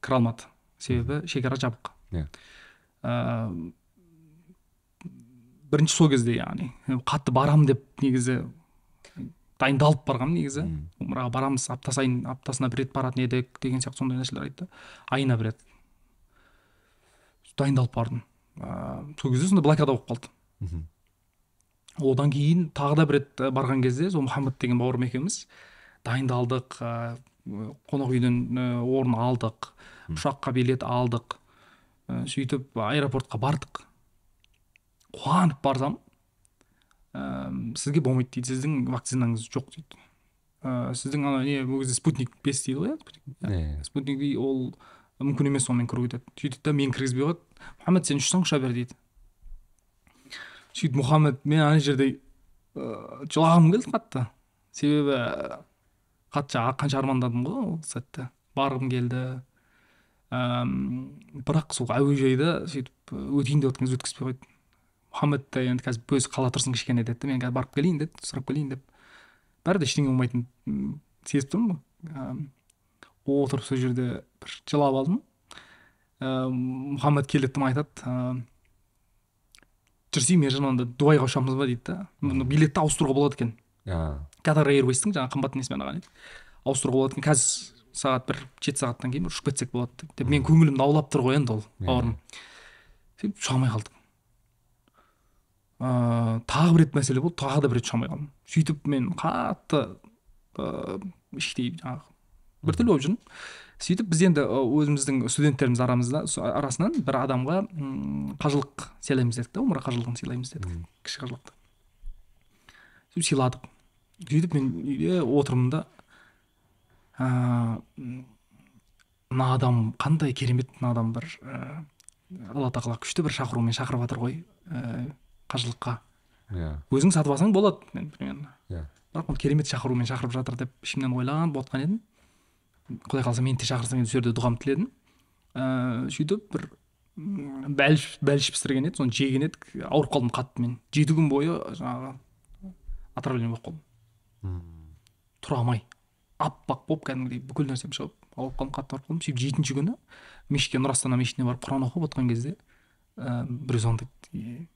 кіре алмады себебі шекара жабық. Иә. ә, бірінші сол кезде яғни қатты барам деп негізі дайындалып барғанмын негізі. Умраға барамыз апта сайын аптасына бір рет баратын едік деген сияқты сондай нәрселер айтты. Айына бір рет. Дайындалып бардым. Ыыы сол кезде сондай блокада болып қалды. Мхм. Одан кейін тағы да бір рет барған кезде сол мұхаммед деген бауырым екеуміз дайындалдық ыыы қонақ үйден орын алдық ұшаққа билет алдық ә, сөйтіп аэропортқа бардық. Қуанып барсам ә, сізге болмайды дейді сіздің вакцинаңыз жоқ дейді. Ә, сіздің ана не ол кезде спутник бес дейді ғой иә спутник иә. Иә. ол мүмкін емес онымен кіруге деді. Сөйтеді да мені кіргізбей қойды мұхаммед сен ұшсаң ұша бер дейді. Сөйтіп мұхаммед мен ана жерде ыыы жылағым келді қатты. Себебі қатты қанша армандадым ғой ол сәтте барғым келді. Ыыы бірақ сол әуежайда сөйтіп өтейін деп жатқан кезде өткізбей қойды мұхаммед те енді қазір өзі қала тұрсын кішкене деді мен қазір барып келейін деді сұрап келейін деп. Бәрі де ештеңе болмайтынын сезіп тұрмын ғой. Отырып сол жерде бір жылап алдым. Ыыы мұхаммед келеді айтады. Ыыы жүрсей мержан онда дубайға ұшамыз ба дейді да. Билетті ауыстыруға болады екен. Катар эйрвейстің жаңағы қымбат несімен алған ауыстыруға болады екен. Қазір сағат бір жеті сағаттан кейін ұшып кетсек болады деп. Мен көңілімді аулап тұр ғой енді ол бауырым. Сөйтіп ұша алмай қалдық ыыы тағы бір рет мәселе болды тағы да бір рет ұша алмай қалдым. Сөйтіп мен қатты ыыы іштей жаңағы біртүрлі болып жүрмін сөйтіп біз енді өзіміздің студенттеріміз арамызда арасынан бір адамға м, қажылық сыйлаймыз дедік та умра қажылығын сыйлаймыз дедік. Кіші қажылықты. Сөйтіп сыйладық. Сөйтіп мен үйде отырмын да мына адам қандай керемет мына адам бір ііі алла тағала күшті бір шақырумен шақырып жатыр ғой қажылыққа. Иә. Өзің сатып алсаң болады мен примерно иә. Бірақ ол керемет шақырумен шақырып жатыр деп ішімнен ойланып отқан едім. Құдай қаласа мені де шақырсаң деп сол жерде дұғамды тіледім. Ыыы сөйтіп бір бәліш бәліш пісірген еді соны жеген едік. Ауырып қалдым қатты мен. Жеті күн бойы жаңағы отравление болып қалдым. Тұра алмай. Аппақ болып кәдімгідей бүкіл нәрсем шығып ауырып қалдым қатты ауырып қалдым. Сөйтіп жетінші күні мешітке нұр астана мешітіне барып құран оқып отқан кезде ыыы біреу звондайды.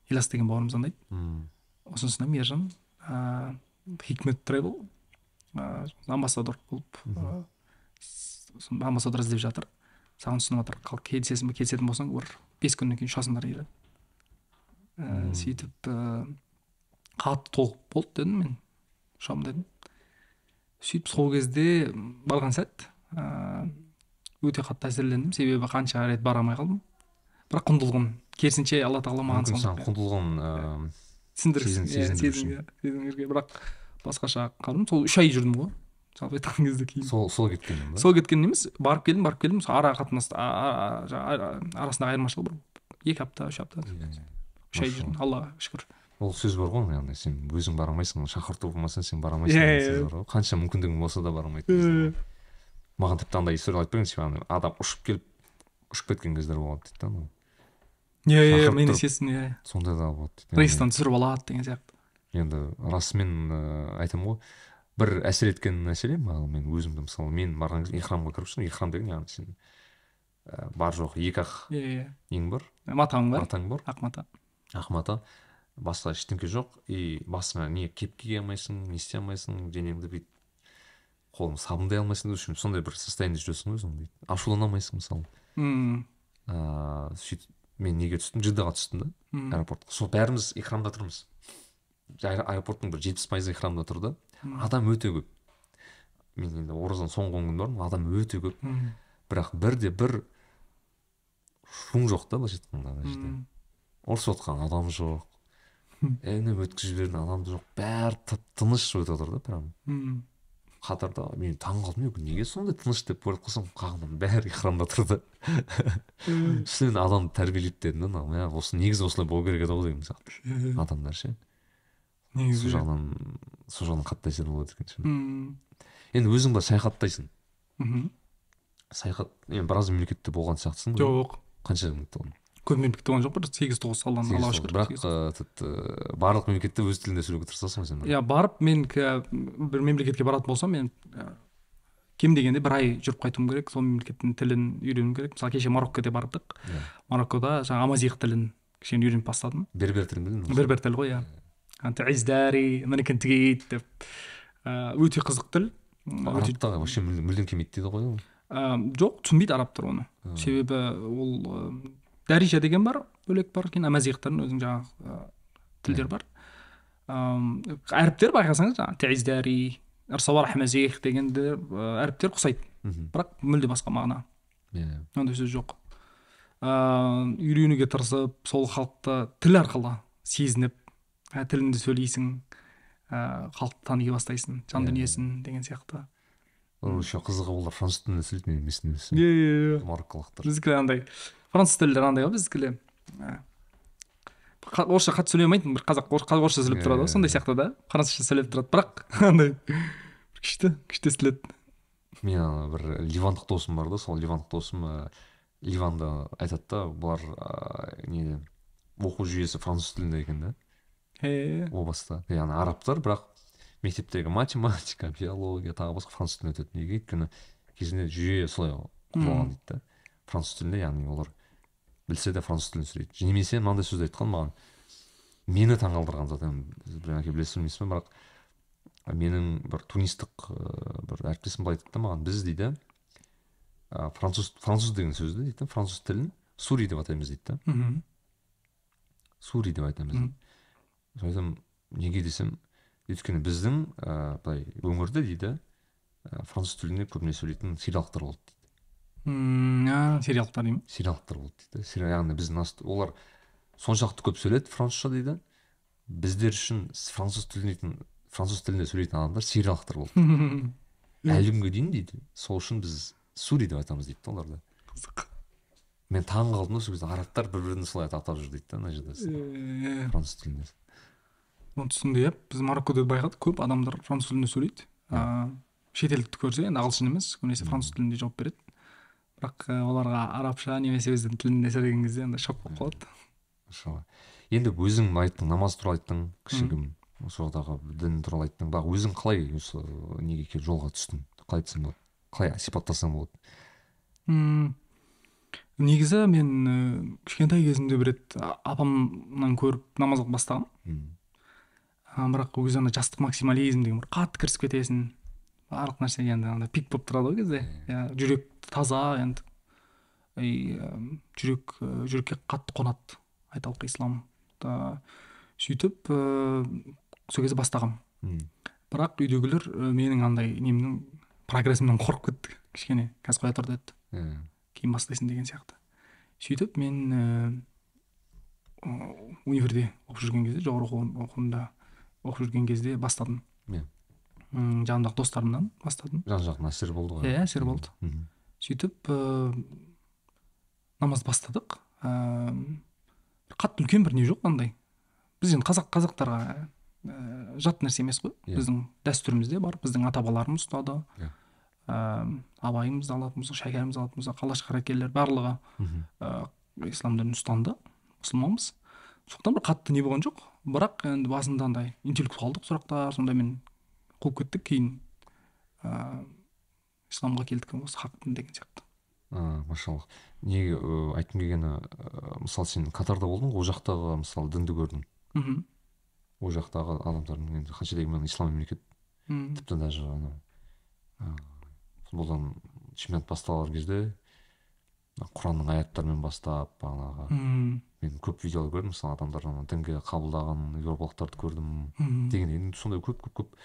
Ильяс деген бауырым звондайды. М, осынсына мержан ыыы хикмет тревел ыыы амбассадор болып амбассадор іздеп жатыр. Саған ұсынып жатыр. Қал келісесің бе келісетін болсаң бір бес күннен кейін ұшасыңдар дейді ііі сөйтіп ііі қатты толық болды дедім мен. Ұшамын дедім. Сөйтіп сол кезде барған сәт ыыы өте қатты әсерлендім себебі қанша рет бара алмай қалдым. Бірақ құндылығын керісінше алла тағала маған мүмкін құндылығын ыыы, түсіндіргісі бірақ басқаша қалдым сол үш ай жүрдім ғой. Жалпы айтқан кезде кейін сол сол кеткен ба сол кеткен емес барып келдім барып келдім сол ара қатынас арасындағы айырмашылық бір екі апта үш апта үш ай жүрдім аллаға шүкір ол сөз бар ғой яғни сен өзің бара алмайсың шақырту болмаса сен бара алмайсың Иә, деген сөз бар ғой. Қанша мүмкіндігің болса да бара алмайтын маған тіпті андай история айтып берген ана адам ұшып келіп ұшып кеткен кездер болады дейді да анау. Иә иә мен есесін иә сондай да болады дейді. Рейстан түсіріп алады деген сияқты. Енді расымен ыыы, айтамын ғой. Бір әсер еткен мәселе маған мен өзімді мысалы мен барған кезде ихрамға кіріп шығдым ихрам деген яғни сен ә, бар жоқ екі ақ иә иә. нең бар. Матаң бар. Матаң бар. Ақ мата ақ мата басқа ештеңке жоқ. И басыңа не кепке кие алмайсың не істей алмайсың денеңді бүйтіп қолың сабындай алмайсың в общем сондай бір состояниеде жүресің ғой өзің ашулана алмайсың мысалы. Мм. Ыыы сөйтіп мен неге түстім? Джиддаға түстім да аэропортқа. Сол бәріміз ихрамда тұрмыз. Аэропорттың бір жетпіс пайызы ихрамда тұр да адам өте көп. Мен енді оразаның соңғы он күн бармын адам өте көп. Бірақ бірде бір шум жоқ та былайша айтқанда ана жерде ұрысып жатқан адам жоқ. Ініп өткізіп жіберген адам жоқ. Бәрі тып тыныш өтіп жатыр да прям. Қатарда мен таң қалдым "Е, неге сондай тыныш деп ойлап қалсам қағынан бәрі ихрамда тұр да үстінен адамды тәрбиелейді дедім да мә, осы негізі осылай болу керек еді ғой деген сияқты. Адамдар ше. Сол негізі жағынан сол жағынан қатты әсер болады екен шын. мм. Енді өзің былай саяхаттайсың? Мхм. саяхат енді біраз мемлекетте болған сияқтысың ғой. Жоқ. Қанша мемлекетте болдың көп мемлекетте болған жоқ бір сегіз тоғыз Сегіз аллаға шүкір бірақ тіпті ы, барлық мемлекетте өз тілінде сөйлеуге тырысасың ғой сен иә барып мен к- бір мемлекетке баратын болсам мен кем дегенде бір ай жүріп қайтуым керек сол мемлекеттің тілін үйренуім керек. Мысалы кеше мароккоге бардық. Иә. мароккода жаңағы амазиғ тілін кішкене үйреніп бастадым. Бербер тілін білдің бе? бербер тіл ғой иә. Антииздари мінекін тігейді деп өте қызық тіл өте арабтағы вообще мүлдем келмейді дейді ғой ол жоқ түсінбейді арабтар оны себебі ол дәрижа деген бар бөлек бар кейін амазиғтардың өзінің жаңағы тілдері бар әріптер байқасаңыз жаңағы тииздари ырсауар хамазих дегенде әріптер ұқсайды бірақ мүлде басқа мағына иә ондай сөз жоқ ыыы үйренуге тырысып сол халықты тіл арқылы сезініп ә, тілінде сөйлейсің ә, халықты тани бастайсың жан Иә. дүниесін деген сияқты. Ол еще қызығы олар француз тілінде сөйлейді мен білмесін білсем иә иә мароккалықтар біздікі андай француз тілдері андай ғой біздікіле ә, орысша қатты сөйлей алмайтын бір қазақ орыс- қазақ орысша сөйлеп тұрады ғой сондай сияқты да. Французша сөйлеп тұрады бірақ андай күшті күшті естіледі мен ана бір ливандық досым бар да сол ливандық досым ә, ливанда айтады да бұлар ә, не оқу жүйесі француз тілінде екен да. Е, о баста. Яғни арабтар бірақ мектептегі математика биология тағы басқа француз тілінде өтеді неге? Өйткені кезінде жүйе солай құрылған дейді да француз тілінде яғни олар білсе де француз тілінде сөйлейді. Немесе мынандай сөзді айтқан маған мені таңғалдырған зат. Бірдеңке білесіз білмейсіз бе бірақ менің бір тунистік бір әріптесім былай айтады да маған біз дейді француз француз деген сөзді дейді француз тілін сури деп атаймыз дейді да сури деп айтамыз Айтамын неге десем өйткені біздің ә, былай өңірде дейді ә, француз тілінде көбіне сөйлейтін сириялықтар болды дейді. М, а, сериалдықтар деймін. Сириялықтар болды дейді. Яғни біздің олар соншалықты көп сөйледі французша дейді. Біздер үшін француз тілін француз тілінде сөйлейтін адамдар сириялықтар болды әлі күнге дейін дейді. Сол үшін біз сури деп айтамыз дейді да оларды. Қызық. Мен таң қалдым да сол кезде арабтар бір бірін солай атап жүр дейді да ана жерде француз тілінде. Түсінді иә. Біз мароккода байқадық көп адамдар француз тілінде сөйлейді. А, шетелдікті көрсе енді ағылшын емес көбінесе француз тілінде жауап береді. Бірақ ә, оларға арабша немесе өздерінің тілінде сөйлеген кезде андай шок болып қалады. Машалла енді өзің айттың намаз туралы айттың кішігірім осы жолдағы дін туралы айттың. Бірақ өзің қалай осы неге келіп жолға түстің? Қалай айтсам болады? Қалай сипаттасаң болады? М, негізі мен ә, кішкентай кезімде бір рет апамнан көріп намаз оқып бастағанмын. Бірақ ол кезде ана жастық максимализм деген бір қатты кірісіп кетесің. Барлық нәрсе енді андай пик болып тұрады ғой кезде. Иә жүрек таза енді. И жүрек жүрекке қатты қонады айталық ислам. Да сөйтіп ә, сол кезде бастағанмын бірақ үйдегілер менің андай немнің прогрессімнен қорқып кетті. Кішкене қазір қоя тұр деді. Кейін бастайсың деген сияқты. Сөйтіп мен ә, универде оқып жүрген кезде жоғары оқу оқуында оқып жүрген кезде бастадым. Иә жанымдағы достарымнан бастадым. Жан жағынан әсер болды ғой. Иә әсер болды. Сөйтіп ә, намаз бастадық. Ә, қатты үлкен бір не жоқ андай біз енді қазақ қазақтарға ә, жат нәрсе емес қой. Иә. біздің дәстүрімізде бар. Біздің ата бабаларымыз ұстады. Иә. ә, абайымызды алатын болсақ шәкәрімізді алатын болсақ алаш қаракерлер барлығы ә, ислам дінін ұстанды мұсылманбыз. Сондықтан бір қатты не болған жоқ. Бірақ енді басында андай интеллектуалдық сұрақтар сондаймен қуып кеттік кейін ә, исламға келдік осы хақ дін деген сияқты. А, машаллах неге айтқым келгені мысалы сен катарда болдың ғой ол жақтағы мысалы дінді көрдің. Мхм. Ол жақтағы адамдардың енді қанша дегенмен ислам мемлекет тіпті даже ана ы, футболдан чемпионат басталар кезде құранның аяттарымен бастап бағанағы мен көп видеолар көрдім мысалы адамдар ана дінге қабылдаған еуропалықтарды көрдім деген. Енді сондай көп көп көп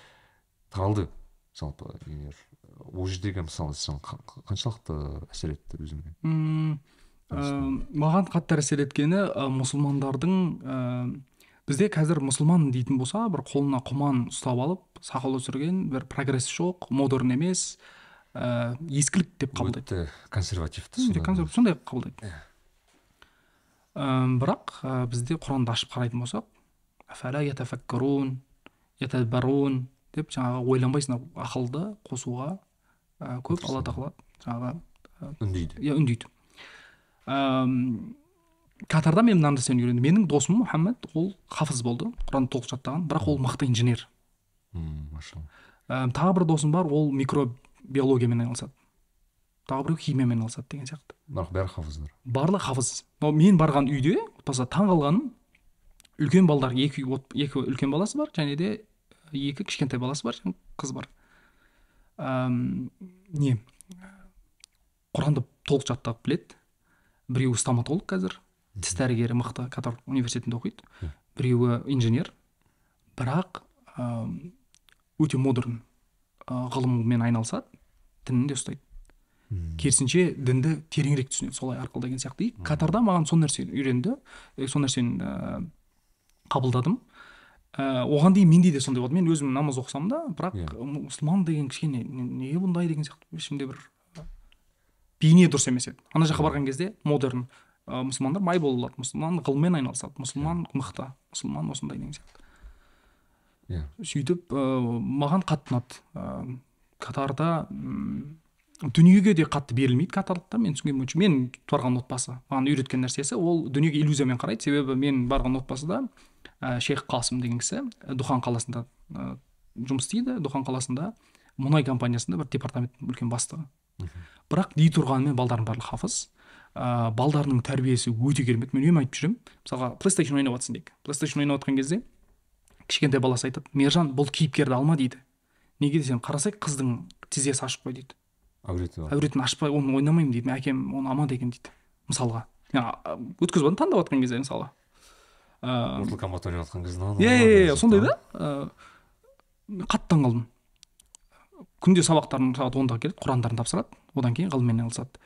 таралды. Жалпы егер ол жердегі мысалы қа- қаншалықты әсер етті өзіңе? Ә, маған қатты әсер еткені ә, мұсылмандардың ә, бізде қазір мұсылман дейтін болса бір қолына құман ұстап алып сақал өсірген бір прогресс жоқ модерн емес ә, ескілік деп қабылдайды. Өте консервативті өте сондай. консерватив сондай қабылдайды. Ә, бірақ ә, бізде құранды ашып қарайтын болсақ деп жаңағы ойланбайсың ақылды қосуға ә, көп алла тағала жаңағы үндейді. иә үндейді. Катарда мен мына нәрсені үйрендім. Менің досым мұхаммед ол хафыз болды құранды толық жаттаған бірақ ол мықты инженер. М машалла. Тағы бір досым бар ол микробиологиямен айналысады тағы біреу химиямен айналысады деген сияқты бірақ бәрі хафыздар. Барлығы хафыз. Но мен барған үйде отбасы таң қалғаным үлкен балдар екі, екі үлкен баласы бар және де екі кішкентай баласы бар қыз бар. Әм, не? Құранды толық жаттап біледі. Біреуі стоматолог қазір тіс дәрігері мықты катар университетінде оқиды. Біреуі инженер. Бірақ өте модерн ә, ғылыммен айналысады. Дінін де ұстайды керісінше дінді тереңірек түсінеді солай арқылы деген сияқты. И катарда маған сол нәрсені үйренді. Сол нәрсені ә, қабылдадым. Ә, оған дейін менде де сондай болды. Мен өзім намаз оқысам да бірақ Иә. мұсылман деген кішкене не- неге бұндай деген сияқты ішімде бір бейне дұрыс емес еді. Ана жаққа барған кезде модерн ә, мұсылмандар бай бола алады мұсылман ғылыммен айналысады. Мұсылман мықты. Мұсылман осындай деген сияқты. Иә. Сөйтіп ә, маған қатты ұнады катарда м, дүниеге де қатты берілмейді катарлықтар мен түсінгенім бойынша. Мен барған отбасы маған үйреткен нәрсесі ол дүниеге иллюзиямен қарайды. Себебі мен барған отбасыда ә, шейх қасым деген кісі ә, дұхан қаласында ә, жұмыс істейді. Дұхан қаласында мұнай компаниясында бір департаменттің үлкен бастығы. Бірақ дей тұрғанымен балдарының барлығы хафыз. Ә, балдарының тәрбиесі өте керемет. Мен үнемі айтып жүремін мысалға плейстейшн ойнап жатырсың дейік. Плейстейшн ойнап жатқан кезде кішкентай баласы айтады мержан бұл кейіпкерді алма дейді. Неге десем қарасай қыздың тізесі ашық қой дейді. Әуреті бар әуретін ашпай оны ойнамаймын дейді әкем оны алмады екен дейді мысалға. Өткізіп жатырмын таңдап жатқан кезде мысалы ыыы Kombat ойнап жатқан кезде иә иә иә сондай да? Ыыы қатты таңқалдым күнде сабақтарын сағат онда келеді құрандарын тапсырады одан кейін ғылыммен айналысады.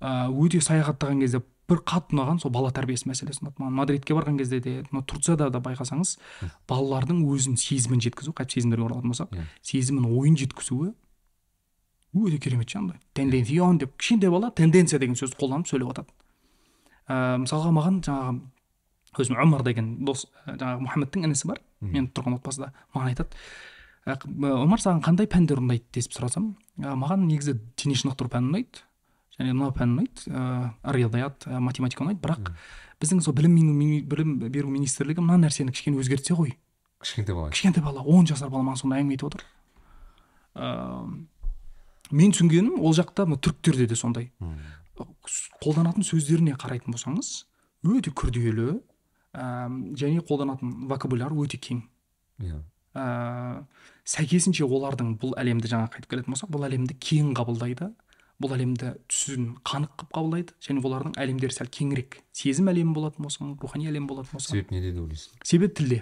Ыыы өте саяхаттаған кезде бір қатты ұнаған сол бала тәрбиесі мәселесі ұнады маған мадридке барған кезде де мына турцияда да байқасаңыз балалардың өзін сезімін жеткізу қайтып сезімдерге оралатын болсақ сезімін ойын жеткізуі өте керемет ше андай. Тенденцион деп кішкентай бала тенденция деген сөзді қолданып сөйлеп жатады ыыы мысалға маған жаңағы өзім омар деген дос ә, жаңағы мұхаммедтің інісі бар. Мен тұрған отбасыда маған айтады. «Ә, ә, омар саған қандай пәндер ұнайды десіп сұрасам «Ә, маған негізі дене шынықтыру пәні ұнайды. Және мынау пән ұнайды ыыы ә, математика ұнайды. Бірақ біздің сол білім білім беру министрлігі мына нәрсені кішкене өзгертсе ғой. кішкентай бала. Кішкентай бала он жасар бала маған сондай әңгіме айтып отыр. Ыыы мен түсінгенім ол жақта мына түріктерде де сондай. Қолданатын сөздеріне қарайтын болсаңыз өте күрделі ә, және қолданатын вокабуляр өте кең. Иә. Ә, сәйкесінше олардың бұл әлемді жаңа қайтып келетін болсақ бұл әлемді кең қабылдайды. Бұл әлемді түсін қанық қылып қабылдайды. Және олардың әлемдері сәл кеңірек сезім әлемі болатын болсын рухани әлем болатын болса. Себеп неде деп ойлайсың? Себебі тілде.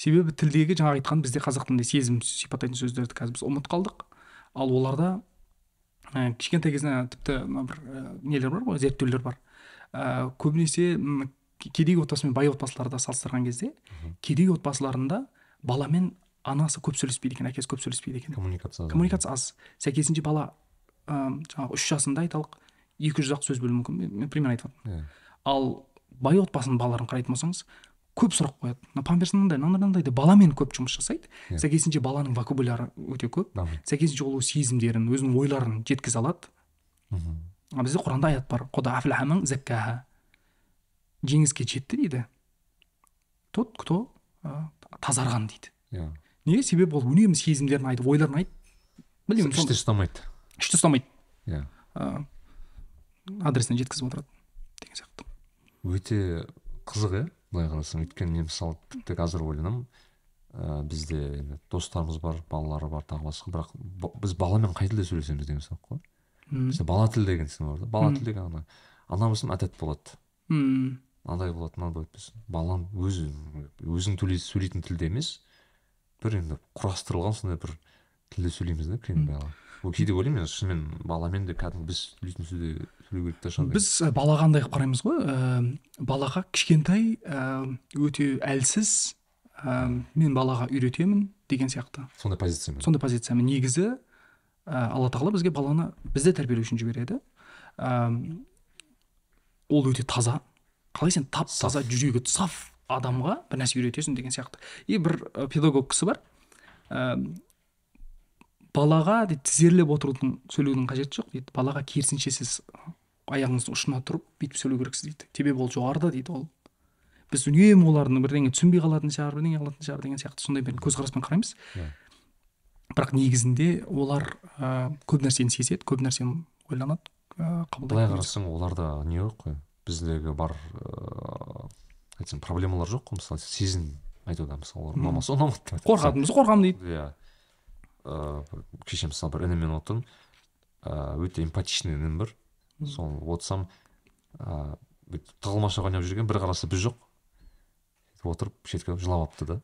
Себебі тілдегі жаңа айтқан бізде қазақ тілінде сезім сипаттайтын сөздерді қазір біз ұмытып қалдық. Ал оларда ә, кішкентай кезінен тіпті мына бір ә, нелер бар ғой зерттеулер бар. Ә, көбінесе кедей отбасы мен бай отбасыларды салыстырған кезде кедей отбасыларында бала мен анасы көп сөйлеспейді екен әкесі көп сөйлеспейді екен. Коммуникация аз. коммуникация аз. Сәйкесінше бала жаңағы үш жасында айталық екі жүз ақ сөз білуі мүмкін. Мен, пример айтып жатырмын иә. Ал бай отбасының балаларын қарайтын болсаңыз көп сұрақ қояды. Мына памперс мынандай мынандай мынандай деп баламен көп жұмыс жасайды. Иә. сәйкесінше баланың вокабуляры өте көп. Дамиды сәйкесінше ол сезімдерін өзінің ойларын жеткізе алады. Мхм. бізде құранда аят бар. Құда жеңіске жетті дейді. Тот кто ә, тазарған дейді. Иә. Неге? Себебі ол үнемі сезімдерін айтып ойларын айтып білмеймін іште ұстамайды ішті ұстамайды иә ә, адресіне жеткізіп отырады деген сияқты өте қызық иә былай қарасаң өйткені мен мысалы тіпті қазір ойланамын ә, бізде енді достарымыз бар балалары бар тағы басқа бірақ біз баламен қай тілде сөйлесеміз деген сұрақ қой Мм. бізде бала тіл деген сен бар да. Бала тіл деген ана ана болсын әдет болады мм мынандай болады мынандай болады балаң өзі өзің сөйлейтін тілде емес бір енді құрастырылған сондай бір тілде сөйлейміз да бала ол кейде ойлаймын мен шынымен баламен де кәдімгі біз сөйлейтін сөзде сөйлеу керек та шығар біз ә, балаға андай қылып қараймыз ғой? Ә, балаға кішкентай ә, өте әлсіз ә, мен балаға үйретемін деген сияқты. Сондай позициямен сондай позициямен негізі ә, алла тағала бізге баланы бізді тәрбиелеу үшін жібереді. Ә, ол өте таза. Қалай сен тап таза жүрегі саф адамға бір нәрсе үйретесің деген сияқты. И бір педагог кісі бар. Ә, балаға дейді тізерлеп отырудың сөйлеудің қажеті жоқ дейді. Балаға керісінше сіз аяғыңыздың ұшына тұрып бүйтіп сөйлеу керексіз дейді. Себебі ол жоғарыда дейді ол. Біз үнемі олардың бірдеңе түсінбей қалатын шығар бірдеңе қылатын шығар деген сияқты сондай бір көзқараспен қараймыз. Иә. бірақ негізінде олар ә, көп нәрсені сезеді көп нәрсені ойланады ә, былай қабылдайды қарасаң оларда не жоқ қой? Біздегі бар ыыы айтсам проблемалар жоқ қой мысалы сезім айтуда мысалы олар ұнамаса ұнамады деп айтады. қорқатын болса қорқамын дейді. Иә. Кеше мысалы бір інімен отырдым. Ыыы өте эмпатичный інім бар сол отырсам ыыы бүйтіп тығылмаша ойнап жүрген бір қараса біз жоқ. Отырып шетке жылап алыпты да.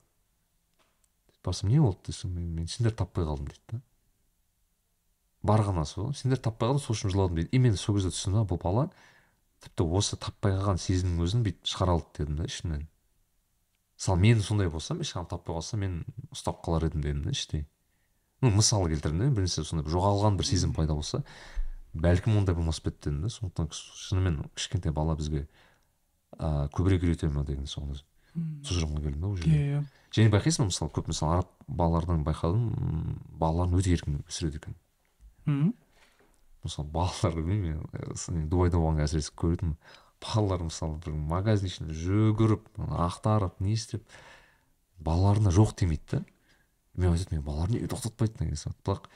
Барсам не болды десем мен, сендерді таппай қалдым дейді да. Барғаны сол сендерді таппай қалдым сол үшін жыладым дейді. И мен сол кезде түсіндім бұл бала тіпті осы таппай қалған сезімнің өзін бүйтіп шығара алды дедім да ішімнен. Мысалы мен сондай болсам ешқашан таппай қалсам мен ұстап қалар едім дедім да іштей. Ну мысал келтірдім да бірінші сондай бір жоғалған бір сезім пайда болса бәлкім ондай болмас па еді дедім да сондықтан шынымен кішкентай бала бізге ыыы көбірек үйрете ма деген сол жағына келдім да ол жерде иә және байқайсың ба мысалы көп мысалы араб балалардан байқадым балаларын өте еркін өсіреді екен. Мхм. мысалы балалар білмеймін дубайда болғанда әсіресе көретінмін балалар мысалы бір магазин ішінде жүгіріп ақтарып не істеп балаларына жоқ демейді да мен айтатынмын мен балалар неге тоқтатпайды деген сияқты. Бірақ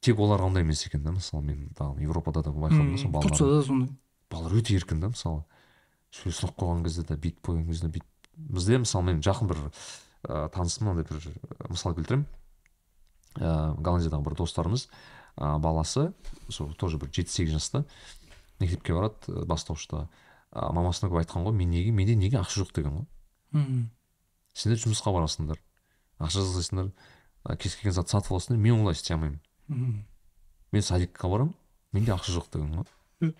тек оларға ондай емес екен да мысалы мен тағы европада да байқадым да сол балалар да сондай. балалар өте еркін да мысалы. Сөз сұрақ қойған кезде де бүйтіп қойған кезде де бүйтіп бізде мысалы мен жақын бір ыыы танысым мынандай бір мысал келтіремін ыыы голландиядағы бір достарымыз ыыы баласы сол тоже бір жеті сегіз жаста мектепке барады бастауышта. Мамасына көп айтқан ғой мен неге менде неге ақша жоқ? деген ғой. Мхм. сендер жұмысқа барасыңдар. Ақша жасайсыңдар кез келген затты сатып аласыңдар мен олай істей алмаймын. Мен садикқа барамын менде ақша жоқ деген ғой.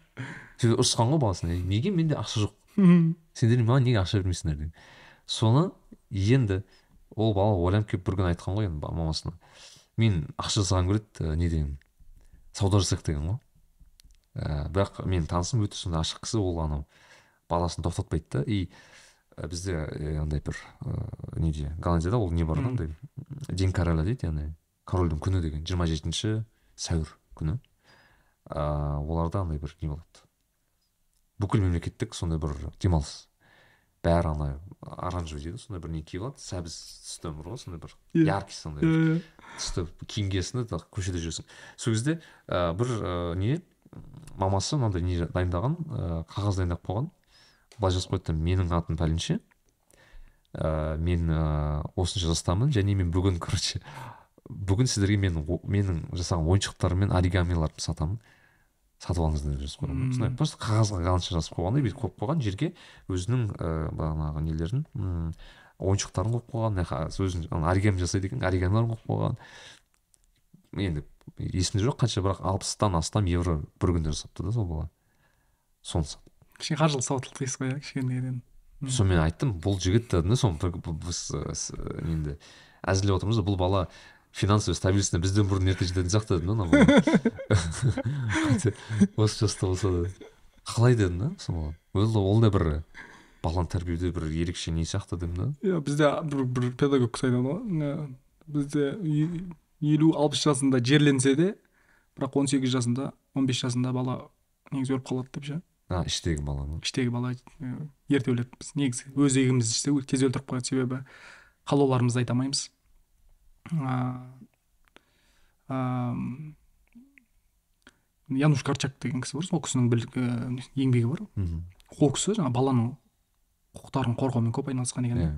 Сөйтіп ұрысқан ғой баласына «Ей, неге менде ақша жоқ? Сендер маған неге ақша бермейсіңдер деген. Соны енді ол бала ойланып келіп бір күні айтқан ғой енді мамасына. Мен ақша жасаған көреді ә, не деген сауда жасайық деген ғой ә, бірақ менің танысым өте сондай ашық кісі ол анау баласын тоқтатпайды да. И бізде андай бір ә, неде? Голландияда ол не бар да андай? День короля дейді яғни корольдің күні деген жиырма жетінші сәуір күні. Ыыы оларда андай бір не болады? Бүкіл мемлекеттік сондай бір демалыс. Бәрі ана оранжевый дейді ғой, сондай бір не киіп алады. Сәбіз түсті бар ғой сондай бір Иә. яркий сондай Иә. түсті киім киесің да көшеде жүресің. Сол кезде ә, бір ә, не мамасы мынандай не дайындаған ә, қағаз дайындап қойған. Былай жазып қойыпты менің атым пәленше. Ә, мен ә, осынша жастамын. Және мен бүгін короче бүгін сіздерге мен менің жасаған ойыншықтарым мен оригамиларымды сатамын. Сатып алыңыздар деп жазып қойған сондай просто қағазға голландша жазып қойған да бүйтіп қойып қойған жерге өзінің ііі бағанағы нелерін ойыншықтарын қойып қойған мына өзінің оригами жасайды екен оригамиларын қойып қойған. Енді есімде жоқ қанша бірақ алпыстан астам евро бір күнде жасапты да сол бала. Соны сатып кішкене қаржылық сауаттылық дейсіз ғой иә кішкенеден сонымен мен айттым бұл жігіт дедім да соны бір- бұл- біз енді әзілдеп отырмыз да бұл бала финансовый стабильностьне бізден бұрын ерте жететін сияқты дедім да осы жаста болса да. Қалай дедім да бала ол, ол да бір баланы тәрбиелеуде бір ерекше не сияқты дедім да. Иә бізде бір бір педагог кісі айтады ғой. «Мына бізде елу алпыс жасында жерленсе де бірақ он сегіз жасында он бес жасында бала негізі өліп қалады деп ше. А іштегі бала ма? Іштегі бала ә, ерте өледі. Біз негізі өз егімізді тез өлтіріп қояды себебі қалауларымызды айта алмаймыз. Януш корчак деген кісі бар. Сол кісінің біл, еңбегі бар. Мхм. ол кісі жаңағы баланың құқықтарын қорғаумен көп айналысқан екен. Иә.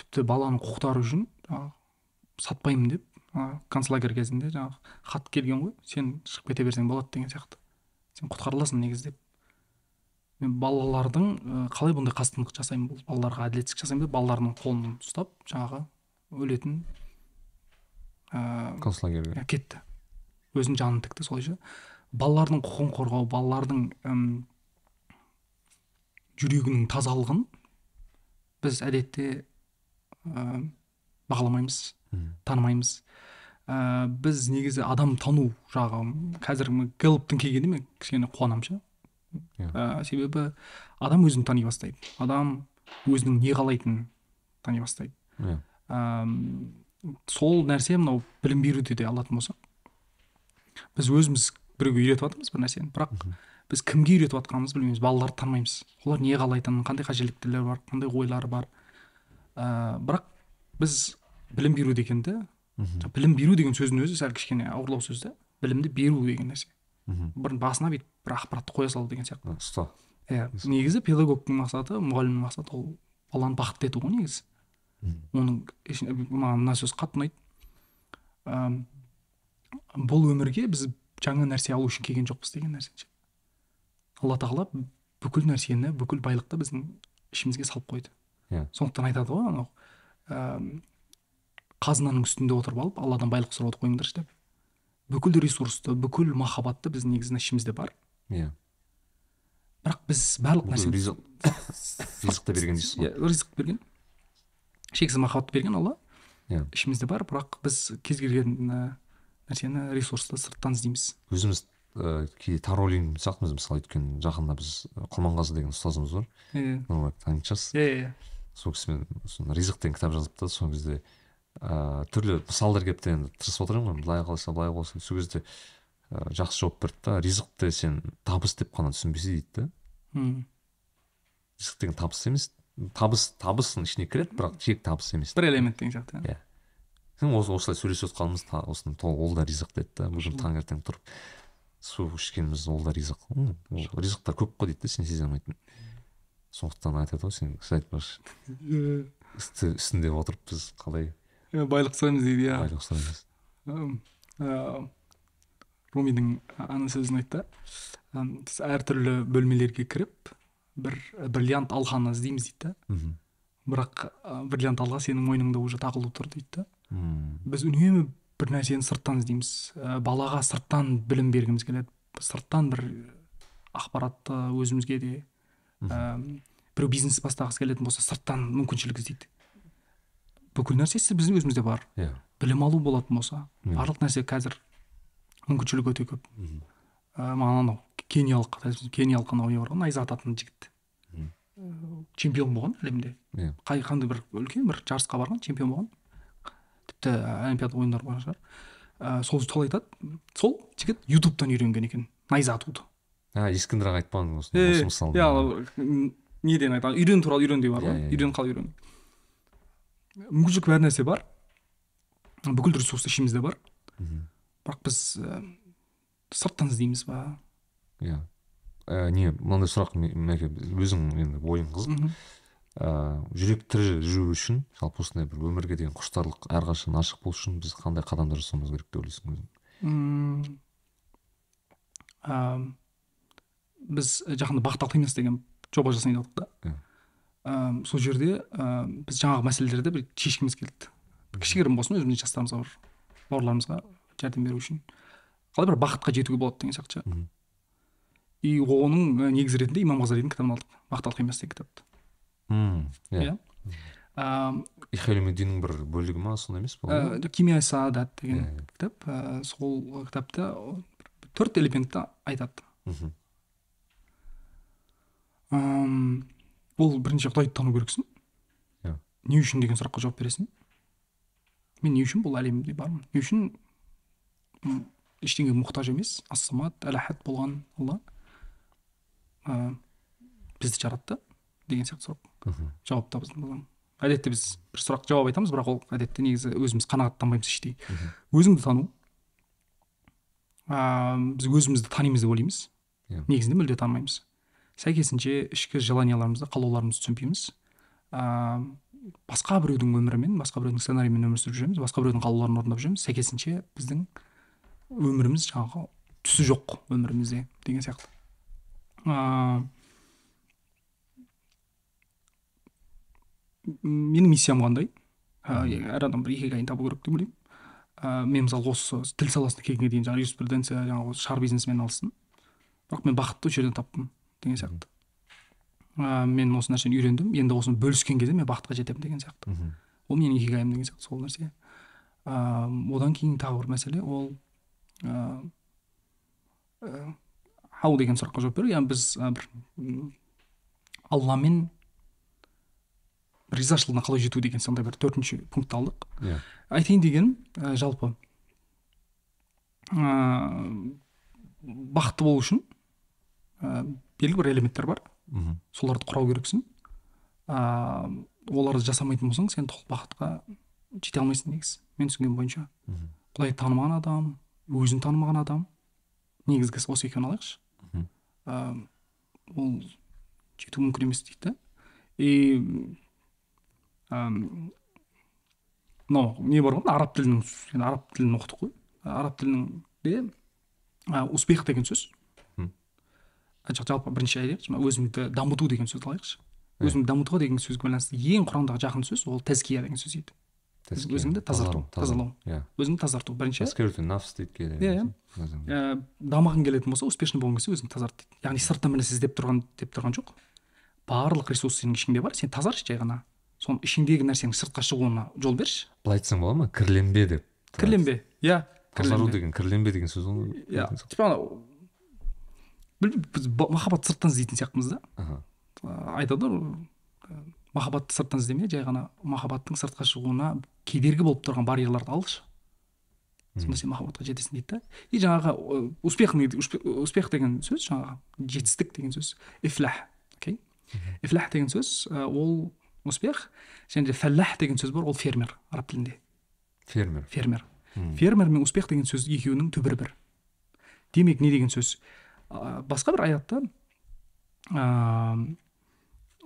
Тіпті баланың құқықтары үшін жаңағы сатпаймын деп концлагерь кезінде жаңағы хат келген ғой. Сен шығып кете берсең болады деген сияқты. Сен құтқарыласың негізі деп. Мен балалардың қалай бұндай қастандық жасаймын бұл балаларға әділетсіздік жасаймын деп балалардың қолын ұстап жаңағы өлетін ыыы концлагерьге. иә, кетті. Өзінің жанын тікті солайша балалардың құқығын қорғау балалардың жүрегінің тазалығын біз әдетте ә, бағаламаймыз танымаймыз. Ә, біз негізі адам тану жағы қазір гэллоптың келгеніне мен кішкене қуанамын ше. Ә, себебі адам өзін тани бастайды. Адам өзінің не қалайтынын тани бастайды. Иә. Ам, сол нәрсе мынау білім беруде де алатын болсақ біз өзіміз біреуге үйретіп жатырмыз бір нәрсені бірақ біз кімге үйретіп жатқанымызды білмейміз. Балаларды танымаймыз. Олар не қалайтынын қандай қажеттіліктері бар қандай ойлары бар. Ә, бірақ біз білім беру дегенді білім беру деген сөздің өзі сәл кішкене ауырлау сөз да білімді беру деген нәрсе. Мхм. бір басына бүйтіп бір ақпаратты қоя салу деген сияқты. Ұста. Иә негізі педагогтың мақсаты мұғалімнің мақсаты ол баланы бақытты ету ғой негізі. Оның маған мына сөз қатты ұнайды. Бұл өмірге біз жаңа нәрсе алу үшін келген жоқпыз деген нәрсе ше. алла тағала бүкіл нәрсені бүкіл байлықты біздің ішімізге салып қойды. Иә. Сондықтан айтады ғой анау ам, қазынаның үстінде отырып алып алладан байлық сұрауды қойыңдаршы деп. Бүкіл ресурсты бүкіл махаббатты біздің негізінде ішімізде бар. Иә. Бірақ біз барлық нәрсені ризық ризықты берген дейсіз ғой. Иә ризық берген. Шексіз махаббат берген алла. Иә. Ішімізде бар бірақ біз кез келген нәрсені ресурсты сырттан іздейміз. Өзіміз ә, кейде таролин сияқтымыз мысалы өйткені жақында біз құрманғазы деген ұстазымыз бар. Иә. Танитын шығарсыз. Иә иә сол кісімен ризық деген кітап жазыпты. Сол кезде ыыы түрлі мысалдар келіпті енді тырысып отырамын ғой былай қалса былай болсын. Сол кезде ә, жақсы жауап берді да ризықты сен табыс деп қана түсінбесе дейді да. М. ризық деген табыс емес табыс табыстың ішіне кіреді бірақ тек табыс емес. Бір элемент деген сияқты иә. Иә. Сен осы осылай сөйлесіп отқанымыз осыны ол да ризық деді да бүгін таңертең тұрып су ішкеніміз ол да ризық. Ол ризықтар көп қой дейді да сен сезе алмайтын. Сондықтан айтады ғой сен сіз айтпақшы. Үсті үстінде отырып біз қалай байлық сұраймыз дейді иә. Байлық сұраймыз румидің ана сөзін айтты. Біз әртүрлі бөлмелерге кіріп бір бриллиант алқаны іздейміз дейді. Да бірақ бриллиант алға сенің мойныңда уже тағылып тұр дейді. Да біз үнемі бір нәрсені сырттан іздейміз. Балаға сырттан білім бергіміз келеді. Сырттан бір ақпаратты өзімізге де ә, біреу бизнес бастағысы келетін болса сырттан мүмкіншілік іздейді. Бүкіл нәрсесі біздің өзімізде бар. Иә. Білім алу болатын болса Мхм. барлық нәрсе қазір мүмкіншілік өте көп. Ә, маған анау кениялық кениялық анау не бар ғой найза ататын жігіт. Ә, чемпион болған әлемде. Иә. Қай қандай бір үлкен бір жарысқа барған чемпион болған. Тіпті олимпиада ойындар бар шығар ә, сол сол айтады. Сол жігіт ютубтан үйренген екен найза атуды. А ескендір аға осы мысалды иә неден айтады? Үйрен туралы үйрен де бар Иә, ғой иә, иә. үйрен қалай үйрен? Мүмкіншілік бәр нәрсе бар. Бүкіл ресурс ішімізде бар. Мгм. бірақ біз ә, сырттан іздейміз ба. Иә Ә, не мынандай сұрақ мәке өзің енді ойың қызық. Ыыы жүрек тірі жүру үшін жалпы осындай бір өмірге деген құштарлық әрқашан ашық болу үшін біз қандай қадамдар жасауымыз керек деп ойлайсың өзің? Ә, біз жақында бақыт алқимыз деген жоба жасайын деп отырмық Иә. ә, сол жерде ә, біз жаңағы мәселелерді бір шешкіміз келді. Кішігірім болсын өзіміздің жастарымызға бір бауырларымызға жәрдем беру үшін. Қалай бір бақытқа жетуге болады деген сияқты ше. И оның негізі ретінде имам ғазалидің кітабын алдық. Бақыт алқимас деген кітапты. М, иә. Иә. Ә, ихелумидиннің бір бөлігі ма сондай емес па ә, кимия саадат деген Иә. кітап. Ә, сол кітапта төрт элементті айтады. Мхм. Ол бірінші құдайды тану керексің. Иә. не үшін деген сұраққа жауап бересің? Мен не үшін бұл әлемде бармын? Не үшін ештеңеге мұқтаж емес ассамат әл ахад болған алла ә, бізді жаратты деген сияқты сұрақ. Мхм. жауап табылсын әдетте біз бір сұрақ жауап айтамыз бірақ ол әдетте негізі өзіміз қанағаттанбаймыз іштей. Өзіңді тану ә, біз өзімізді танимыз деп ойлаймыз. Иә. негізінде мүлде танымаймыз. Сәйкесінше ішкі желанияларымызды қалауларымызды түсінбейміз. Ә, басқа біреудің өмірімен басқа біреудің сценарийімен өмір сүріп жүреміз басқа біреудің қалауларын орындап жүреміз сәйкесінше біздің өміріміз жаңағы түсі жоқ өмірімізде деген сияқты. Ә, менің миссиям қандай? Ә, әр адам бір икигайын табу керек деп ойлаймын. Ә, мен мысалы осы тіл саласына келгенге дейін жаңағы юриспруденция жаңағы шар бизнесімен алыстым бірақ мен бақытты осы жерден таптым. Деген сияқты. Ә, мен осы нәрсені үйрендім. Енді осыны бөліскен кезде мен бақытқа жетемін деген сияқты. Ол менің икигайым деген сияқты сол нәрсе. Ә, одан кейін тағы бір мәселе ол ә, ә, хау деген сұраққа жауап беру. Яғни біз ә, бір алламен ризашылығына қалай жету деген сондай бір төртінші пунктті алдық. Иә. Айтайын дегенім ә, жалпы ә, бақытты болу үшін ә, белгілі бір элементтер бар. Мхм. соларды құрау керексің. Ә, оларды жасамайтын болсаң сен толық бақытқа жете алмайсың негізі мен түсінгенім бойынша. Мхм. құдайды танымаған адам өзін танымаған адам. Негізгісі осы екеуін алайықшы. Мхм. ол жету мүмкін емес дейді. Да и мынау не бар ғой араб тілінің араб тілін оқыдық қой. Араб тілінде успех деген сөз. Жалпы бірінші айтайықшы мына өзіңді дамыту деген сөзді алайықшы өзіңді дамытуға деген сөзге байланысты ең құрандағы жақын сөз ол тәзкия деген сөз дейді өзіңді тазарту, тазалау. иә. Өзіңді тазарту бірінші нафс дейді Иә, иә. ә, дамығың келетін болса успешный болғың келсе өзіңді тазарт дейді. Яғни сырттан бір нәрсе іздеп тұрған деп тұрған жоқ. Барлық ресурс сенің ішіңде бар сен тазаршы жай ғана. Соның ішіңдегі нәрсенің сыртқа шығуына жол берші. Былай айтсаң болады ма? Кірленбе деп. Кірленбе. Иә тазару деген кірленбе деген сөз ғой иә. Білмеймін біз ба- махаббатты сырттан іздейтін сияқтымыз да. Аха. Айтады ғой махаббатты сырттан іздеме жай ғана махаббаттың сыртқа шығуына кедергі болып тұрған барьерларды алшы. Сонда сен махаббатқа жетесің дейді да. И жаңағы успех успех деген сөз жаңағы жетістік деген сөз ифлах окей? Ифлах деген сөз ол успех және де фаллах деген сөз бар ол фермер араб тілінде. Фермер. Фермер. Фермер мен успех деген сөз екеуінің түбірі бір. Демек не деген сөз? Басқа бір аятта ә,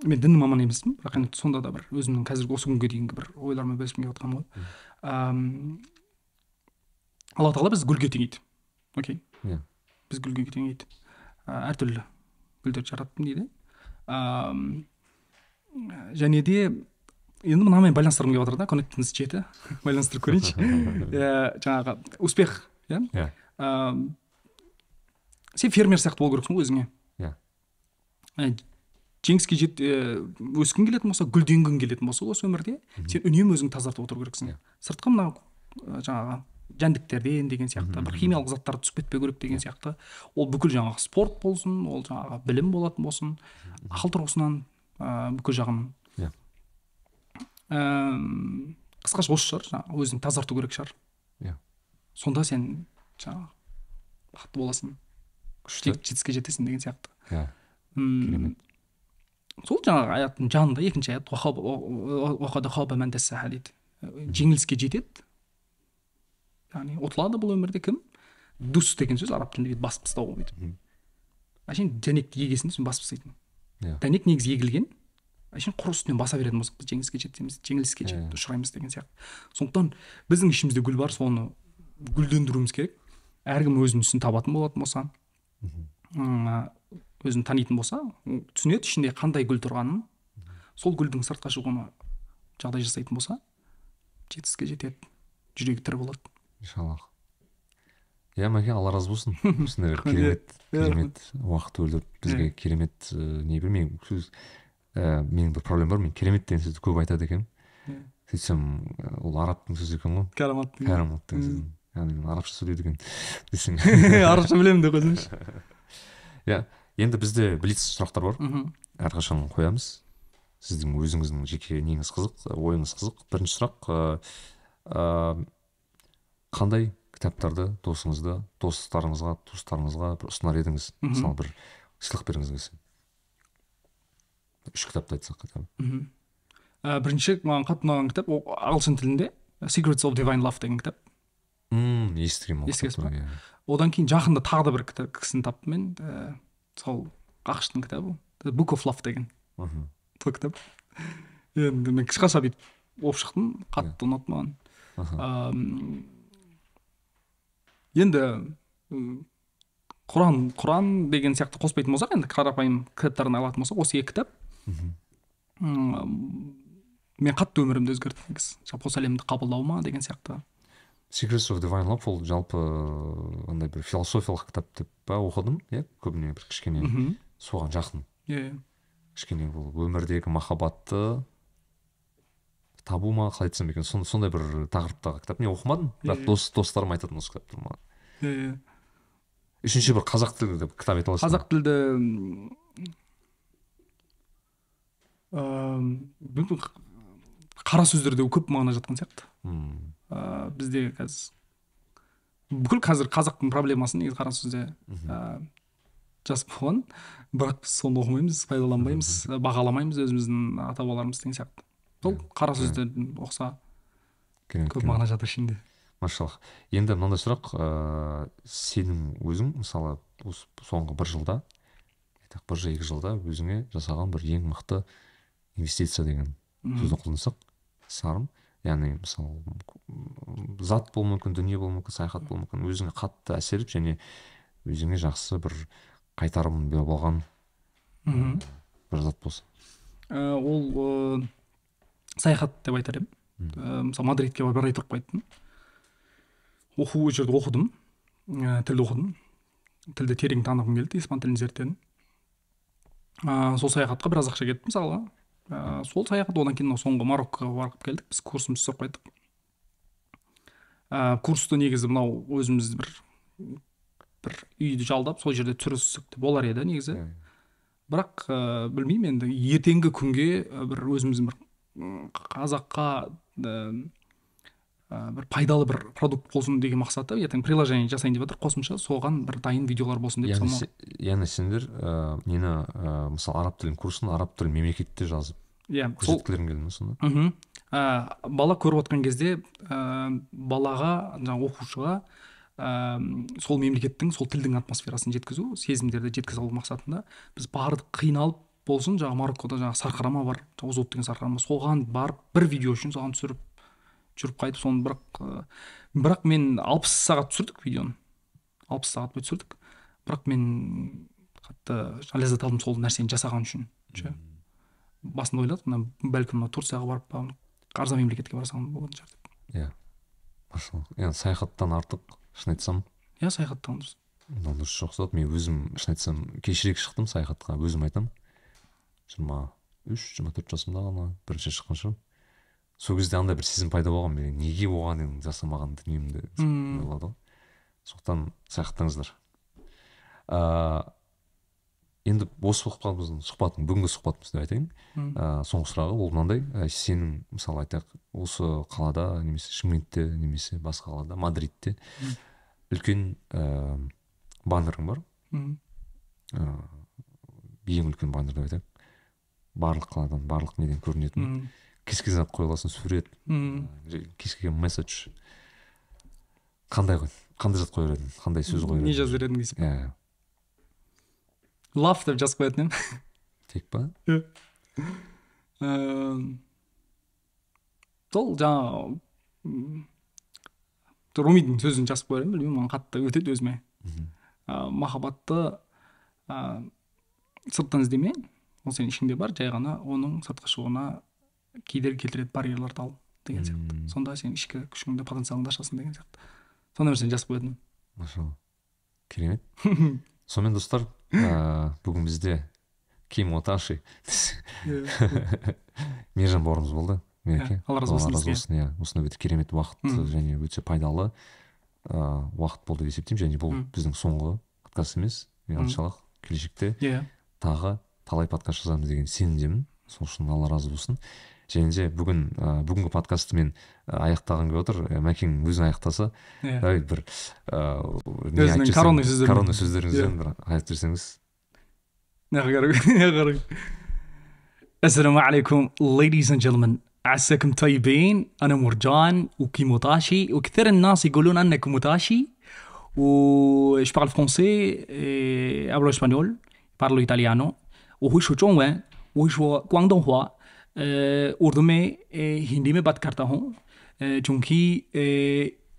мен дін маманы емеспін бірақ енді сонда да бір өзімнің қазіргі осы күнге дейінгі бір ойларыммен бөліскім келіп жатқаным ғой. Әм, алла тағала бізді гүлге теңейді. Окей? Иә. Біз гүлге теңейді. Ә, әртүрлі гүлдерді жараттым дейді. Әм, және де енді мынамен байланыстырғым келіп жатыр да коннектнес жеті байланыстырып көрейінші. Иә, жаңағы успех иә? Иә. Сен фермер сияқты болу керексің ғой өзіңе иә жеңіске жет өскің келетін болса гүлденгің келетін болса осы өмірде сен үнемі өзіңді тазартып отыру керексің сыртқы мына жаңағы жәндіктерден деген сияқты бір химиялық заттар түсіп кетпеу керек деген сияқты ол бүкіл жаңағы спорт болсын ол жаңағы білім болатын болсын ақыл тұрғысынан ә, бүкіл жағын Иә. Әм, қысқаша осы шығар жаңағы өзіңді тазарту керек шығар иә сонда сен жаңағы бақытты боласың. Жетістікке жетесің деген сияқты. Иә М, керемет сол жаңағы аяттың жанында екінші аят дейді жеңіліске жетеді яғни ұтылады бұл өмірде кім дус деген сөз араб тілінде бүйтіп басып тастау ғой бүйтіп әшейін дәнекті егесің сен басып тастайтын иә дәнек негізі егілген әшейін құр үстінен баса беретін болсақ біз жеңіске жетеміз жеңіліске жет- ұшыраймыз деген сияқты. Сондықтан біздің ішімізде гүл бар соны гүлдендіруіміз керек. Әркім өзінің ісін табатын болатын болса өзін танитын болса түсінеді ішінде қандай гүл тұрғанын. Сол гүлдің сыртқа шығуына жағдай жасайтын болса жетістікке жетеді жүрегі тірі болады. Иншаллах. Иә мәке алла разы болсын. Осындай керемет керемет уақыт бөліп бізге керемет ыыы, не білмеймін сөз менің бір проблемам бар. Мен керемет деген сөзді көп айтады екенмін. Сөйтсем ол арабтың сөзі екен ғой. Карамат кәрімат деген сөз яғни мен арабша сөйлейді екен. Десең. Арабша білемін деп қойсаңшы иә енді бізде блиц сұрақтар бар. Мхм. Әрқашан қоямыз. Сіздің өзіңіздің жеке неңіз қызық ойыңыз қызық. Бірінші сұрақ ыыы, ыыы, қандай кітаптарды досыңызды достарыңызға туыстарыңызға бір ұсынар едіңіз? Мысалы бір сыйлық бергіңіз келсе. Үш кітапты айтсақ мхм. Ә, бірінші маған қатты ұнаған кітап ол ағылшын тілінде secrets of divine love деген кітап. Мм естігенмін Естігенсіз одан кейін жақында тағы да бір кітап кісіні таптым мен ә, сол ақштың кітабы The book of love деген. Мхм. сол кітап. Енді мен қысқаша бүйтіп оқып шықтым қатты ұнады маған енді құран құран деген сияқты қоспайтын болсақ енді қарапайым кітаптарын алатын болсақ осы екі кітап мен қатты өмірімді өзгертті негізі жалпы осы әлемді қабылдау ма деген сияқты. Secrets of Divine Love ол жалпы андай бір философиялық кітап деп па оқыдым иә көбіне бір кішкене мхм. соған жақын. Иә кішкене бұл өмірдегі махаббатты табу ма қалай айтсам екен сон- сондай бір тақырыптағы кітап. Мен оқымадым бірақ Иә. дос достарым айтатын осы кітапты маған. Иә иә. Үшінші бір қазақ тілді кітап айта аласыз қазақ тілді м, ам, білмеймін, қара сөздерде көп мағына жатқан сияқты. Мм, бізде қазір бүкіл қазір қазақтың проблемасы негізі қара сөзде ә, жазып қойған бірақ біз соны оқымаймыз пайдаланбаймыз бағаламаймыз өзіміздің ата бабаларымыз деген сияқты. Сол қара сөздерден оқыса көп мағына жатыр ішінде. Машаллах енді мынандай сұрақ ыыы сенің өзің мысалы осы соңғы бір жылда айтайық бір екі жылда өзіңе жасаған бір ең мықты инвестиция деген сөзді қолдансақ сарым яғни мысалы зат болуы мүмкін дүние болуы мүмкін саяхат болуы мүмкін өзіңе қатты әсер етіп және өзіңе жақсы бір қайтарым беріп алған мхм. бір зат болса. Ә, ол ә, саяхат деп айтар едім. Ә, мысалы мадридке барып бір ай тұрып қайттым. Оқу ол жерде оқыдым. Ә, тілді оқыдым. Тілді терең танығым келді испан тілін зерттедім. Ә, сол саяхатқа біраз ақша кетті мысалға ә, сол саяхат одан кейін мынау соңғы мароккоға барып келдік. Біз курсымызды жасап қайттық. Ә, курсты негізі мынау өзіміз бір бір үйді жалдап сол жерде түсірсек те болар еді негізі. Бірақ ә, білмеймін енді ертеңгі күнге бір өзіміздің бір қазаққа ә, ә, бір пайдалы бір продукт болсын деген мақсатта ертең приложение жасайын деп жатыр. Қосымша соған бір дайын видеолар болсын деп яғни, яғни сендер ә, нені ә, мысалы араб тілін курсын араб тілін мемлекетте жазып иә сол көрсеткілерің келді ме сонда? Мхм. Ә, бала көріп отқан кезде ә, балаға жаңағы оқушыға ә, сол мемлекеттің сол тілдің атмосферасын жеткізу сезімдерді жеткізе алу мақсатында біз бардық қиналып болсын жаңағы мароккода жаңағы сарқырама бар деген сарқырама соған барып бір видео үшін соған түсіріп жүріп қайтып соны бірақ ә, бірақ мен алпыс сағат түсірдік видеоны. алпыс сағат бойы түсірдік. бірақ мен қатты ләззат алдым сол нәрсені жасаған үшін. Ше? Басында ойладым мына бәлкім мына турцияға барып па арзан мемлекетке барсам болатын шығар деп. Иә. Машалла. Енді саяхаттан артық шын айтсам. Иә саяхаттаған дұрыс. Мынау дұрыс жоқ зат. Мен өзім шын айтсам кешірек шықтым саяхатқа. Өзім айтамын жиырма үш жиырма төрт жасымда ғана бірінші шыққан шығармын. Сол кезде андай бір сезім пайда болған мен неге оған енді жасамаған дүниемді болады ғой. Сондықтан саяхаттаңыздар ыыы енді осы біздің сұхбаттың бүгінгі сұхбатымыз деп айтайын. Ә, соңғы сұрағы ол мынандай. Ә, сенің мысалы айтайық осы қалада немесе шымкентте немесе басқа қалада мадридте үлкен ә, баннерің бар. Ә, ең үлкен баннер деп айтайық. Барлық қаладан барлық неден көрінетін. Кез келген зат қоя аласың сурет кез келген месседж қандай қандай зат қояр едің қандай сөз қояр не едің жазып беретін дейсің иә лав деп жазып қоятын едім тек па? Эм, сол жаңағы румидің сөзін жазып қояр едім білмеймін маған қатты өтеді өзіме махаббатты ә, сырттан іздеме ол сенің ішіңде бар жай ғана оның сыртқа шығуына кедергі келтіретін барьерларды ал деген сияқты. Сонда сен ішкі күшіңді потенциалыңды ашасың деген сияқты. Сондай нәрсені жазып қоятын машалла керемет. Сонымен достар ә, бүгін бізде ким оташи. Мейіржан бауырымыз болды. Мереке. Алла разы болсын разы болсын. Иә осындай өте керемет уақыт және өте пайдалы ә, уақыт болды деп есептеймін. Және бұл біздің соңғы подкаст емес. Мен Мм. иншаллах келешекте иә тағы талай подкаст жазамыз деген сенімдемін. Сол үшін алла разы болсын. және де бүгін ә, бүгінгі подкастты мен ә, аяқтағым келіп отыр Ә, мәкең өзің аяқтаса иә ай бір ыыы не Өзінің айтып жіберсең- коронный сөздерімен. коронный сөздеріңізбен Иә. бір айтып жіберсеңіз السلام عليكم ladies and gentlemen عساكم طيبين انا مرجان وكيموتاشي وكثير الناس يقولون انك موتاشي و je parle français et hablo espagnol parlo italiano 我会说中文我会说广东话呃 उर्दू में हिंदी में बात करता हूँ। चूँकि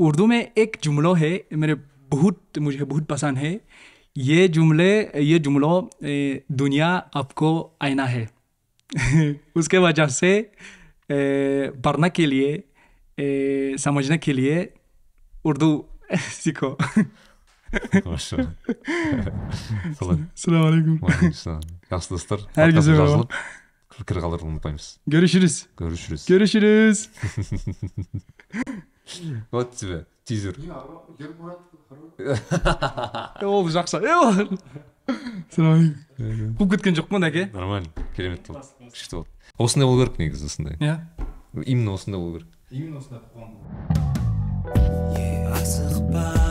उर्दू में एक जुमलो है मेरे बहुत मुझे बहुत पसंद है। ये जुमले ये जुमलो दुनिया आपको आईना है। उसके वजह से पढ़ने के लिए समझने के लिए उर्दू सीखो। Herkese merhaba. пікір қалдыруды ұмытпаймыз. Görüşürüz. Görüşürüz. Görüşürüz. Вот тебе тизер. Ол жақсы. Қуып кеткен жоқпын әке нормально. Керемет болды. Күшті болды. Осындай болу керек негізі осындай. Иә. Именно осындай болу керек. Именно осындай асықпа